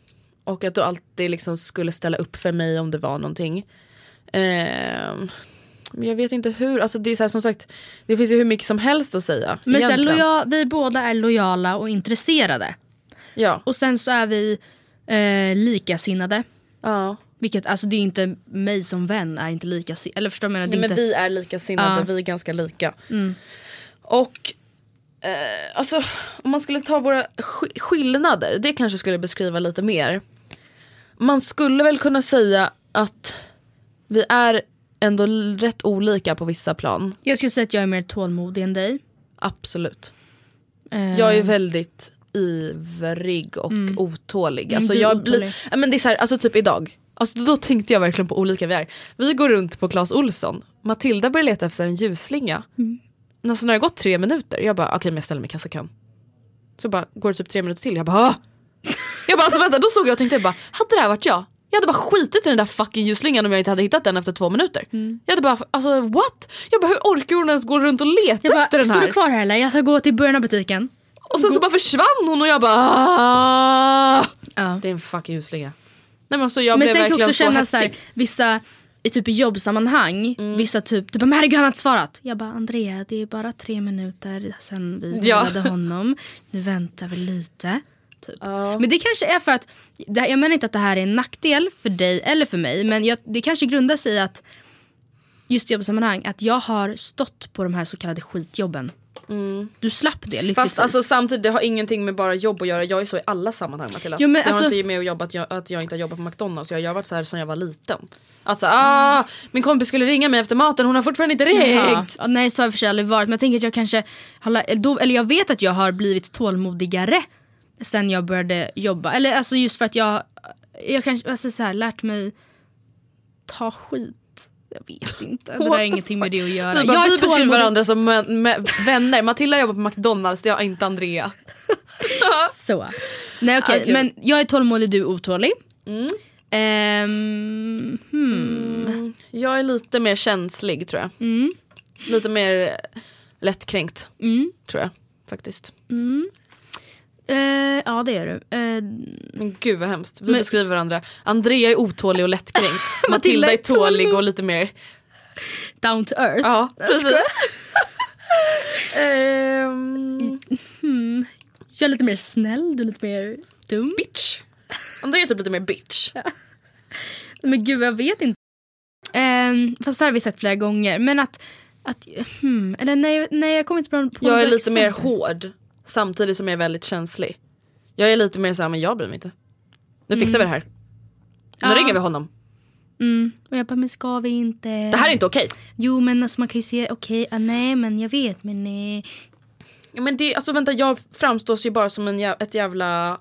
Och att du alltid liksom skulle ställa upp för mig om det var någonting. Eh, men jag vet inte hur, alltså det är så här, som sagt det finns ju hur mycket som helst att säga. Men sen loja, vi båda är lojala och intresserade. Ja. Och sen så är vi eh, likasinnade. ja. Vilket, alltså det är inte mig som vän är inte likasinnad. Eller förstår du menar? Nej, men inte, vi är likasinnade, Ja. vi är ganska lika. Och eh, alltså om man skulle ta våra sk- skillnader, det kanske skulle beskriva lite mer. Man skulle väl kunna säga att vi är ändå rätt olika på vissa plan. Jag skulle säga att jag är mer tålmodig än dig. Absolut. Eh, Jag är väldigt ivrig och otålig. Alltså är jag blir, otålig. ja, men det är så här, alltså typ idag. Alltså då tänkte jag verkligen på olika vi är. Vi går runt på Clas Olsson, Matilda börjar leta efter en ljusslinga. Mm. Alltså när det har gått tre minuter, jag bara okej men jag ställer mig i kassakön. Så bara går det typ tre minuter till, jag bara "Ah!" Jag bara alltså vänta, då såg jag och tänkte jag bara, hade det här varit jag? Jag hade bara skitit i den där fucking ljusslingan om jag inte hade hittat den efter två minuter. Mm. Jag hade bara, alltså what? Jag bara hur orkar hon ens gå runt och leta jag bara, efter den står här? du kvar här eller? Jag ska gå till början av butiken. Och sen så bara försvann hon och jag bara "Ah!" Ja. Det är en fucking huslinga. Nej men så jag Men blev sen kan jag också så känna så här, hetsig. vissa i typ jobbsammanhang, Mm. vissa typ, du bara Mary har inte svarat. Jag bara Andrea det är bara tre minuter sen vi Ja. honom. Nu väntar vi lite. Typ. Men det kanske är för att, här- jag menar inte att det här är en nackdel för dig eller för mig men jag, det kanske grundar sig i att just i jobbsammanhang att jag har stått på de här så kallade skitjobben. Du slapp det lyckligtvis. Fast alltså, samtidigt det har ingenting med bara jobb att göra, jag är så i alla sammanhang Matilda. Jo, men det alltså- har inte med att, jobba, att, jag, att jag inte har jobbat på McDonalds, jag har varit så här sedan jag var liten. Alltså ah, min kompis skulle ringa mig efter maten, hon har fortfarande inte Ja. ringt. Ja, nej så har jag för sig aldrig varit men jag tänker att jag kanske har, då, eller jag vet att jag har blivit tålmodigare sen jag började jobba. Eller alltså just för att jag, jag kanske alltså, så här, lärt mig ta skit. Jag vet inte, det har ingenting med det att göra. Nej, bara, jag vi är beskriver tålmodig- varandra som vänner, Matilda jobbar på McDonalds, det har inte Andrea. Så. Nej okej, Okej. men jag är tålmodig, du är otålig. Mm. Ehm, hmm. Jag är lite mer känslig tror jag. Mm. Lite mer lättkränkt Mm. tror jag faktiskt. Eh, ja det är du. Eh, Men gud vad hemskt. Vi Men- beskriver varandra. Andrea är otålig och lättkränkt. Matilda är tålig och lite mer... down to earth. Ja precis. Ehm, Jag är lite mer snäll, du är lite mer dum. bitch. Andrea är typ lite mer bitch. Men gud jag vet inte. Um, fast det här har vi sett flera gånger. Men att, att hmm, eller nej, nej jag kommer inte på, Jag är lite mer exempel. hård samtidigt som jag är väldigt känslig. Jag är lite mer såhär, men jag bryr mig inte. Nu fixar vi det här. Nu Ja. ringer vi honom. Mm. Och jag bara, men ska vi inte? Det här är inte okej. Jo men alltså man kan ju se, okej, ah, nej men jag vet men nej. Ja, men det, alltså vänta jag framstås ju bara som en, jä- ett jävla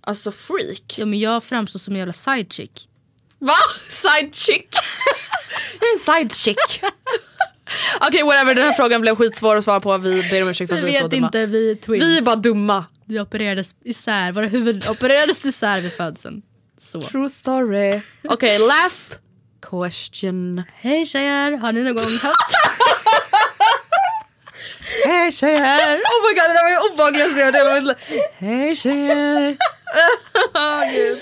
Alltså freak. Ja men jag framstår som en jävla side chick. Va? Side chick? jag är en side chick. Okej whatever den här frågan blev skitsvår att svara på. Vi ber om ursäkt för att vi är så dumma. inte, vi är twins. Vi är bara dumma. Vi opererades isär, våra huvud opererades isär vid födseln. Så. True story. Okej last question. Hej tjejer, har ni någon gång haft... Hej tjejer! Oh my god det där var ju obehagligt att göra det. Hej tjejer! oh, Gud.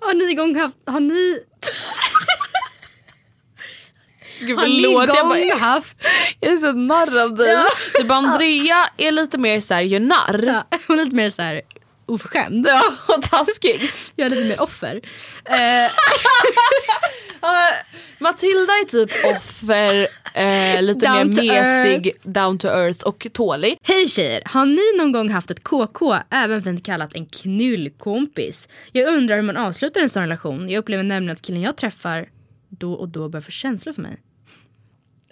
har ni någon gång haft... Har ni... Gud Har ni förlåt, jag, bara, haft... jag är så narr av dig. Typ Andrea är lite mer såhär, gör narr. Ja, hon är lite mer så här oförskämd. Ja, och taskig. Jag är lite mer offer. Eh, Ja, Matilda är typ offer, eh, lite Down mer mesig, down to earth och tålig. Hej tjejer! Har ni någon gång haft ett KK, även fint kallat en knullkompis? Jag undrar hur man avslutar en sån relation. Jag upplever nämligen att killen jag träffar då och då börjar få känslor för mig.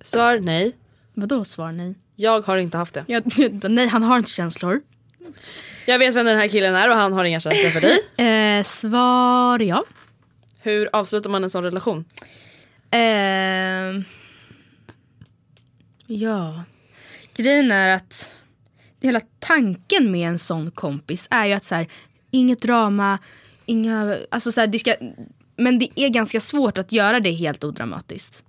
Svar nej. Vadå svar nej? Jag har inte haft det. Jag, nej han har inte känslor. Jag vet vem den här killen är och han har inga känslor för dig. Eh, svar ja. Hur avslutar man en sån relation? Eh, ja. Grejen är att hela tanken med en sån kompis är ju att så här, inget drama, inga, alltså så här, det ska, men det är ganska svårt att göra det helt odramatiskt.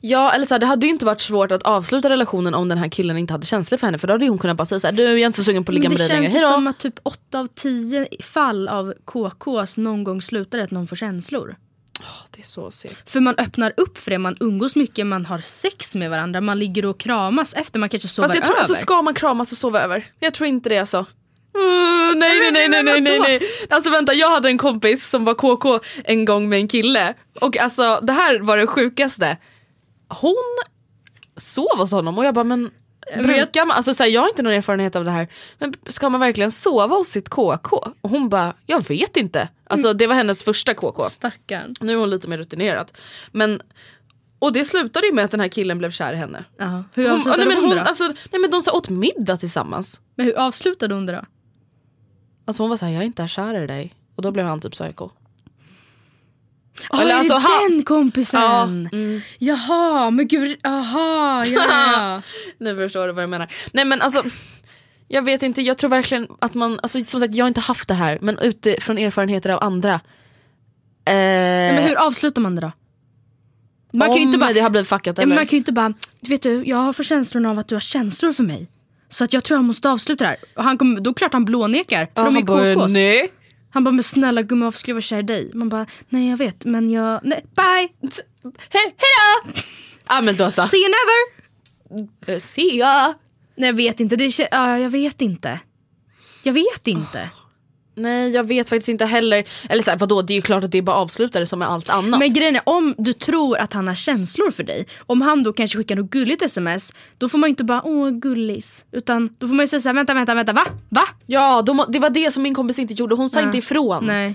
Ja eller så här, det hade ju inte varit svårt att avsluta relationen om den här killen inte hade känslor för henne för då hade ju hon kunnat bara säga såhär, du jag är inte så sugen på att ligga med det dig längre, känns ju hejdå. som att typ 8 av 10 fall av KKs någon gång slutar att någon får känslor. Det är så segt. För man öppnar upp för det, man umgås mycket, man har sex med varandra, man ligger och kramas efter, man kanske sover Fast jag tror, över. alltså, ska man kramas och sova över? Jag tror inte det alltså. Mm, nej, nej, nej, nej, nej, nej, nej. Alltså vänta, jag hade en kompis som var KK en gång med en kille. Och alltså det här var det sjukaste. Hon sov hos honom och jag bara men brukar man, alltså så här, jag har inte någon erfarenhet av det här. Men ska man verkligen sova hos sitt KK? Och hon bara, jag vet inte. Alltså det var hennes första KK. Stackarn. Nu är hon lite mer rutinerad. Men, och det slutade ju med att den här killen blev kär i henne. Ja. Hur Hon, avslutade nej, men hon, hon, alltså, nej men de så åt middag tillsammans. Men hur avslutade hon det då? Alltså hon var såhär, jag är inte kär i dig. Och då blev han typ psycho. Oh, Eller är alltså, det ha- den kompisen? Ja, mm. Jaha, men gud, jaha, ja. Nu förstår du vad jag menar. Nej men alltså, jag vet inte, jag tror verkligen att man, alltså som sagt jag har inte haft det här, men utifrån erfarenheter av andra. Eh, Men hur avslutar man det då? Man om kan ju inte bara, det har blivit fuckat eller? man kan ju inte bara, vet du, jag har för känslan av att du har känslor för mig. Så att jag tror jag måste avsluta det här. Och han kommer, då klart han blånekar, för Ja, de är han bara, nej. Han bara, men snälla gumman varför skulle jag vara kär i dig? Man bara, nej jag vet men jag, nej, bye! Hej, hejdå! Ja men då så. See you never! Eh, See ya! Nej jag vet inte, det är, ja, jag vet inte. Jag vet inte. Nej jag vet faktiskt inte heller. Eller såhär, vadå det är ju klart att det är bara avslutade som med allt annat. Men grejen är, om du tror att han har känslor för dig, om han då kanske skickar något gulligt sms, då får man inte bara åh gullis. Utan då får man ju säga såhär, vänta, vänta, vänta, va? Va? Ja de, det var det som min kompis inte gjorde, hon sa inte ifrån. Nej.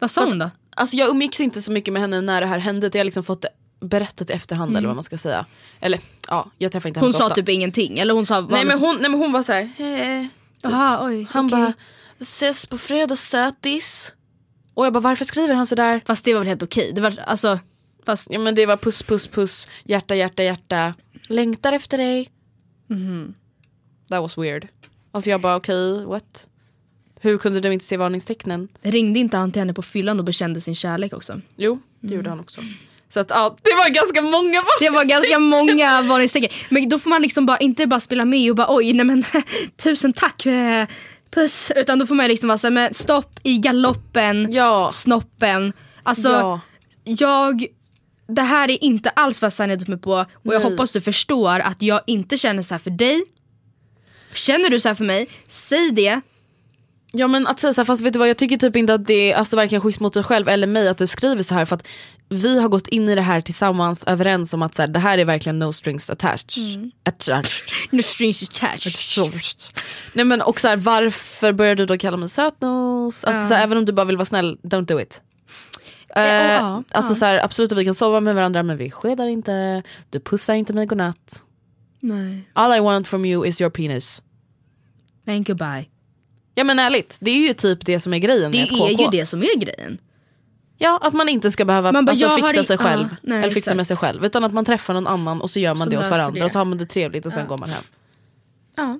Vad sa hon då? Alltså jag umgicks inte så mycket med henne när det här hände utan jag har liksom fått berättat i efterhand eller vad man ska säga. Eller ja, jag träffar inte henne Hon så sa ofta. typ ingenting, eller hon sa nej, men hon, nej men hon var så här. Eh, typ. Aha, oj, Han okej. bara, ses på fredag sötis. Och jag bara varför skriver han sådär? Fast det var väl helt okej, det var alltså, fast Ja men det var puss puss puss, hjärta hjärta hjärta, längtar efter dig. Mhm. That was weird. Alltså jag bara okej, what? Hur kunde du inte se varningstecknen? Ringde inte han till henne på fyllan och bekände sin kärlek också? Jo, det gjorde han också. Så att ja, det var ganska många Det var ganska många varningstecken. Men då får man liksom bara, inte bara spela med och bara oj nej men tusen tack. Puss. Utan då får man liksom vara såhär, men stopp i galoppen, Ja. snoppen. Alltså Ja. jag, det här är inte alls vad jag signade upp mig på och jag Nej. hoppas du förstår att jag inte känner så här för dig. Känner du så här för mig, säg det. Ja men att säga så här, fast vet du vad jag tycker typ inte att det är alltså, varken schysst mot dig själv eller mig att du skriver så här för att vi har gått in i det här tillsammans överens om att så här, det här är verkligen no strings attached. attached. No strings attached. Nej men och så här, varför börjar du då kalla mig sötnos? Alltså, så här, även om du bara vill vara snäll, don't do it. Eh, ja, alltså ja. så här, absolut att vi kan sova med varandra men vi skedar inte, du pussar inte mig godnatt. Nej, All I want from you is your penis. and goodbye. Ja men ärligt, det är ju typ det som är grejen Det med ett KK. är ju det som är grejen. Ja, att man inte ska behöva bara, alltså, fixa sig ja, själv. nej, eller fixa exakt. med sig själv. Utan att man träffar någon annan och så gör man Så det åt varandra det. och så har man det trevligt och sen går man hem. Ja.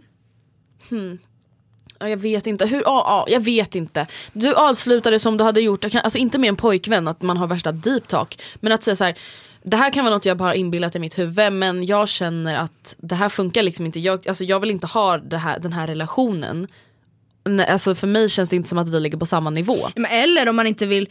Ja, jag vet inte. Hur, ja, ja, jag vet inte. Du avslutade som du hade gjort, kan- alltså inte med en pojkvän att man har värsta deep talk. Men att säga så här, det här kan vara något jag bara inbillat i mitt huvud men jag känner att det här funkar liksom inte. Jag, alltså, jag vill inte ha det här, den här relationen. Nej, Alltså, för mig känns det inte som att vi ligger på samma nivå. Men Eller om man inte vill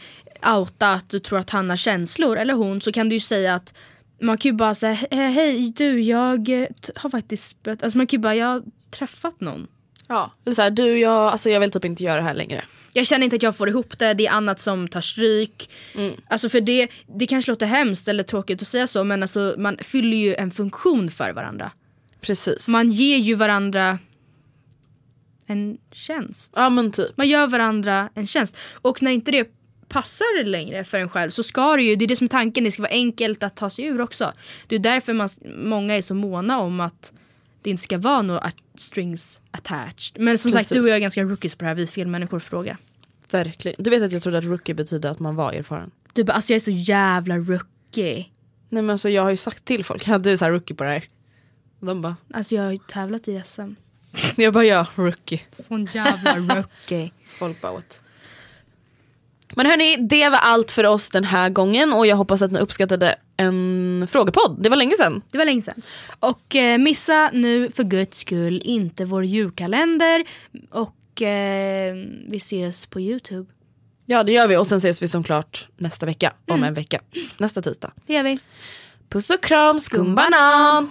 outa att du tror att han har känslor, eller hon, så kan du ju säga att man kan ju bara säga "He- hej du jag eh, har faktiskt börjat-" alltså man kan ju bara jag har träffat någon. Ja. Eller så här, du, jag, alltså, jag vill typ inte göra det här längre. Jag känner inte att jag får ihop det, det är annat som tar stryk. Alltså för det, det kanske låter hemskt eller tråkigt att säga så men alltså man fyller ju en funktion för varandra. Precis. Man ger ju varandra en tjänst. Ja men typ. Man gör varandra en tjänst. Och när inte det passar längre för en själv så ska det ju, det är det som är tanken, det ska vara enkelt att ta sig ur också. Det är därför man, många är så måna om att det inte ska vara några strings attached. Men som sagt, Precis. du och jag är ganska rookies på det här, vi felmänniskor fråga. Verkligen. Du vet att jag trodde att rookie betydde att man var erfaren. Du bara, alltså jag är så jävla rookie. Nej men alltså jag har ju sagt till folk, ja, du är så här rookie på det här. Och de bara, Alltså jag har ju tävlat i SM. jag bara ja, rookie. Sån jävla rookie. Folk bara what? Men hörni, det var allt för oss den här gången och jag hoppas att ni uppskattade en frågepodd. Det var länge sedan. Det var länge sedan. Och eh, missa nu för guds skull inte vår julkalender. Och eh, vi ses på Youtube. Ja det gör vi och sen ses vi som klart nästa vecka, om en vecka. Nästa tisdag. Det gör vi. Puss och kram, skumbanan!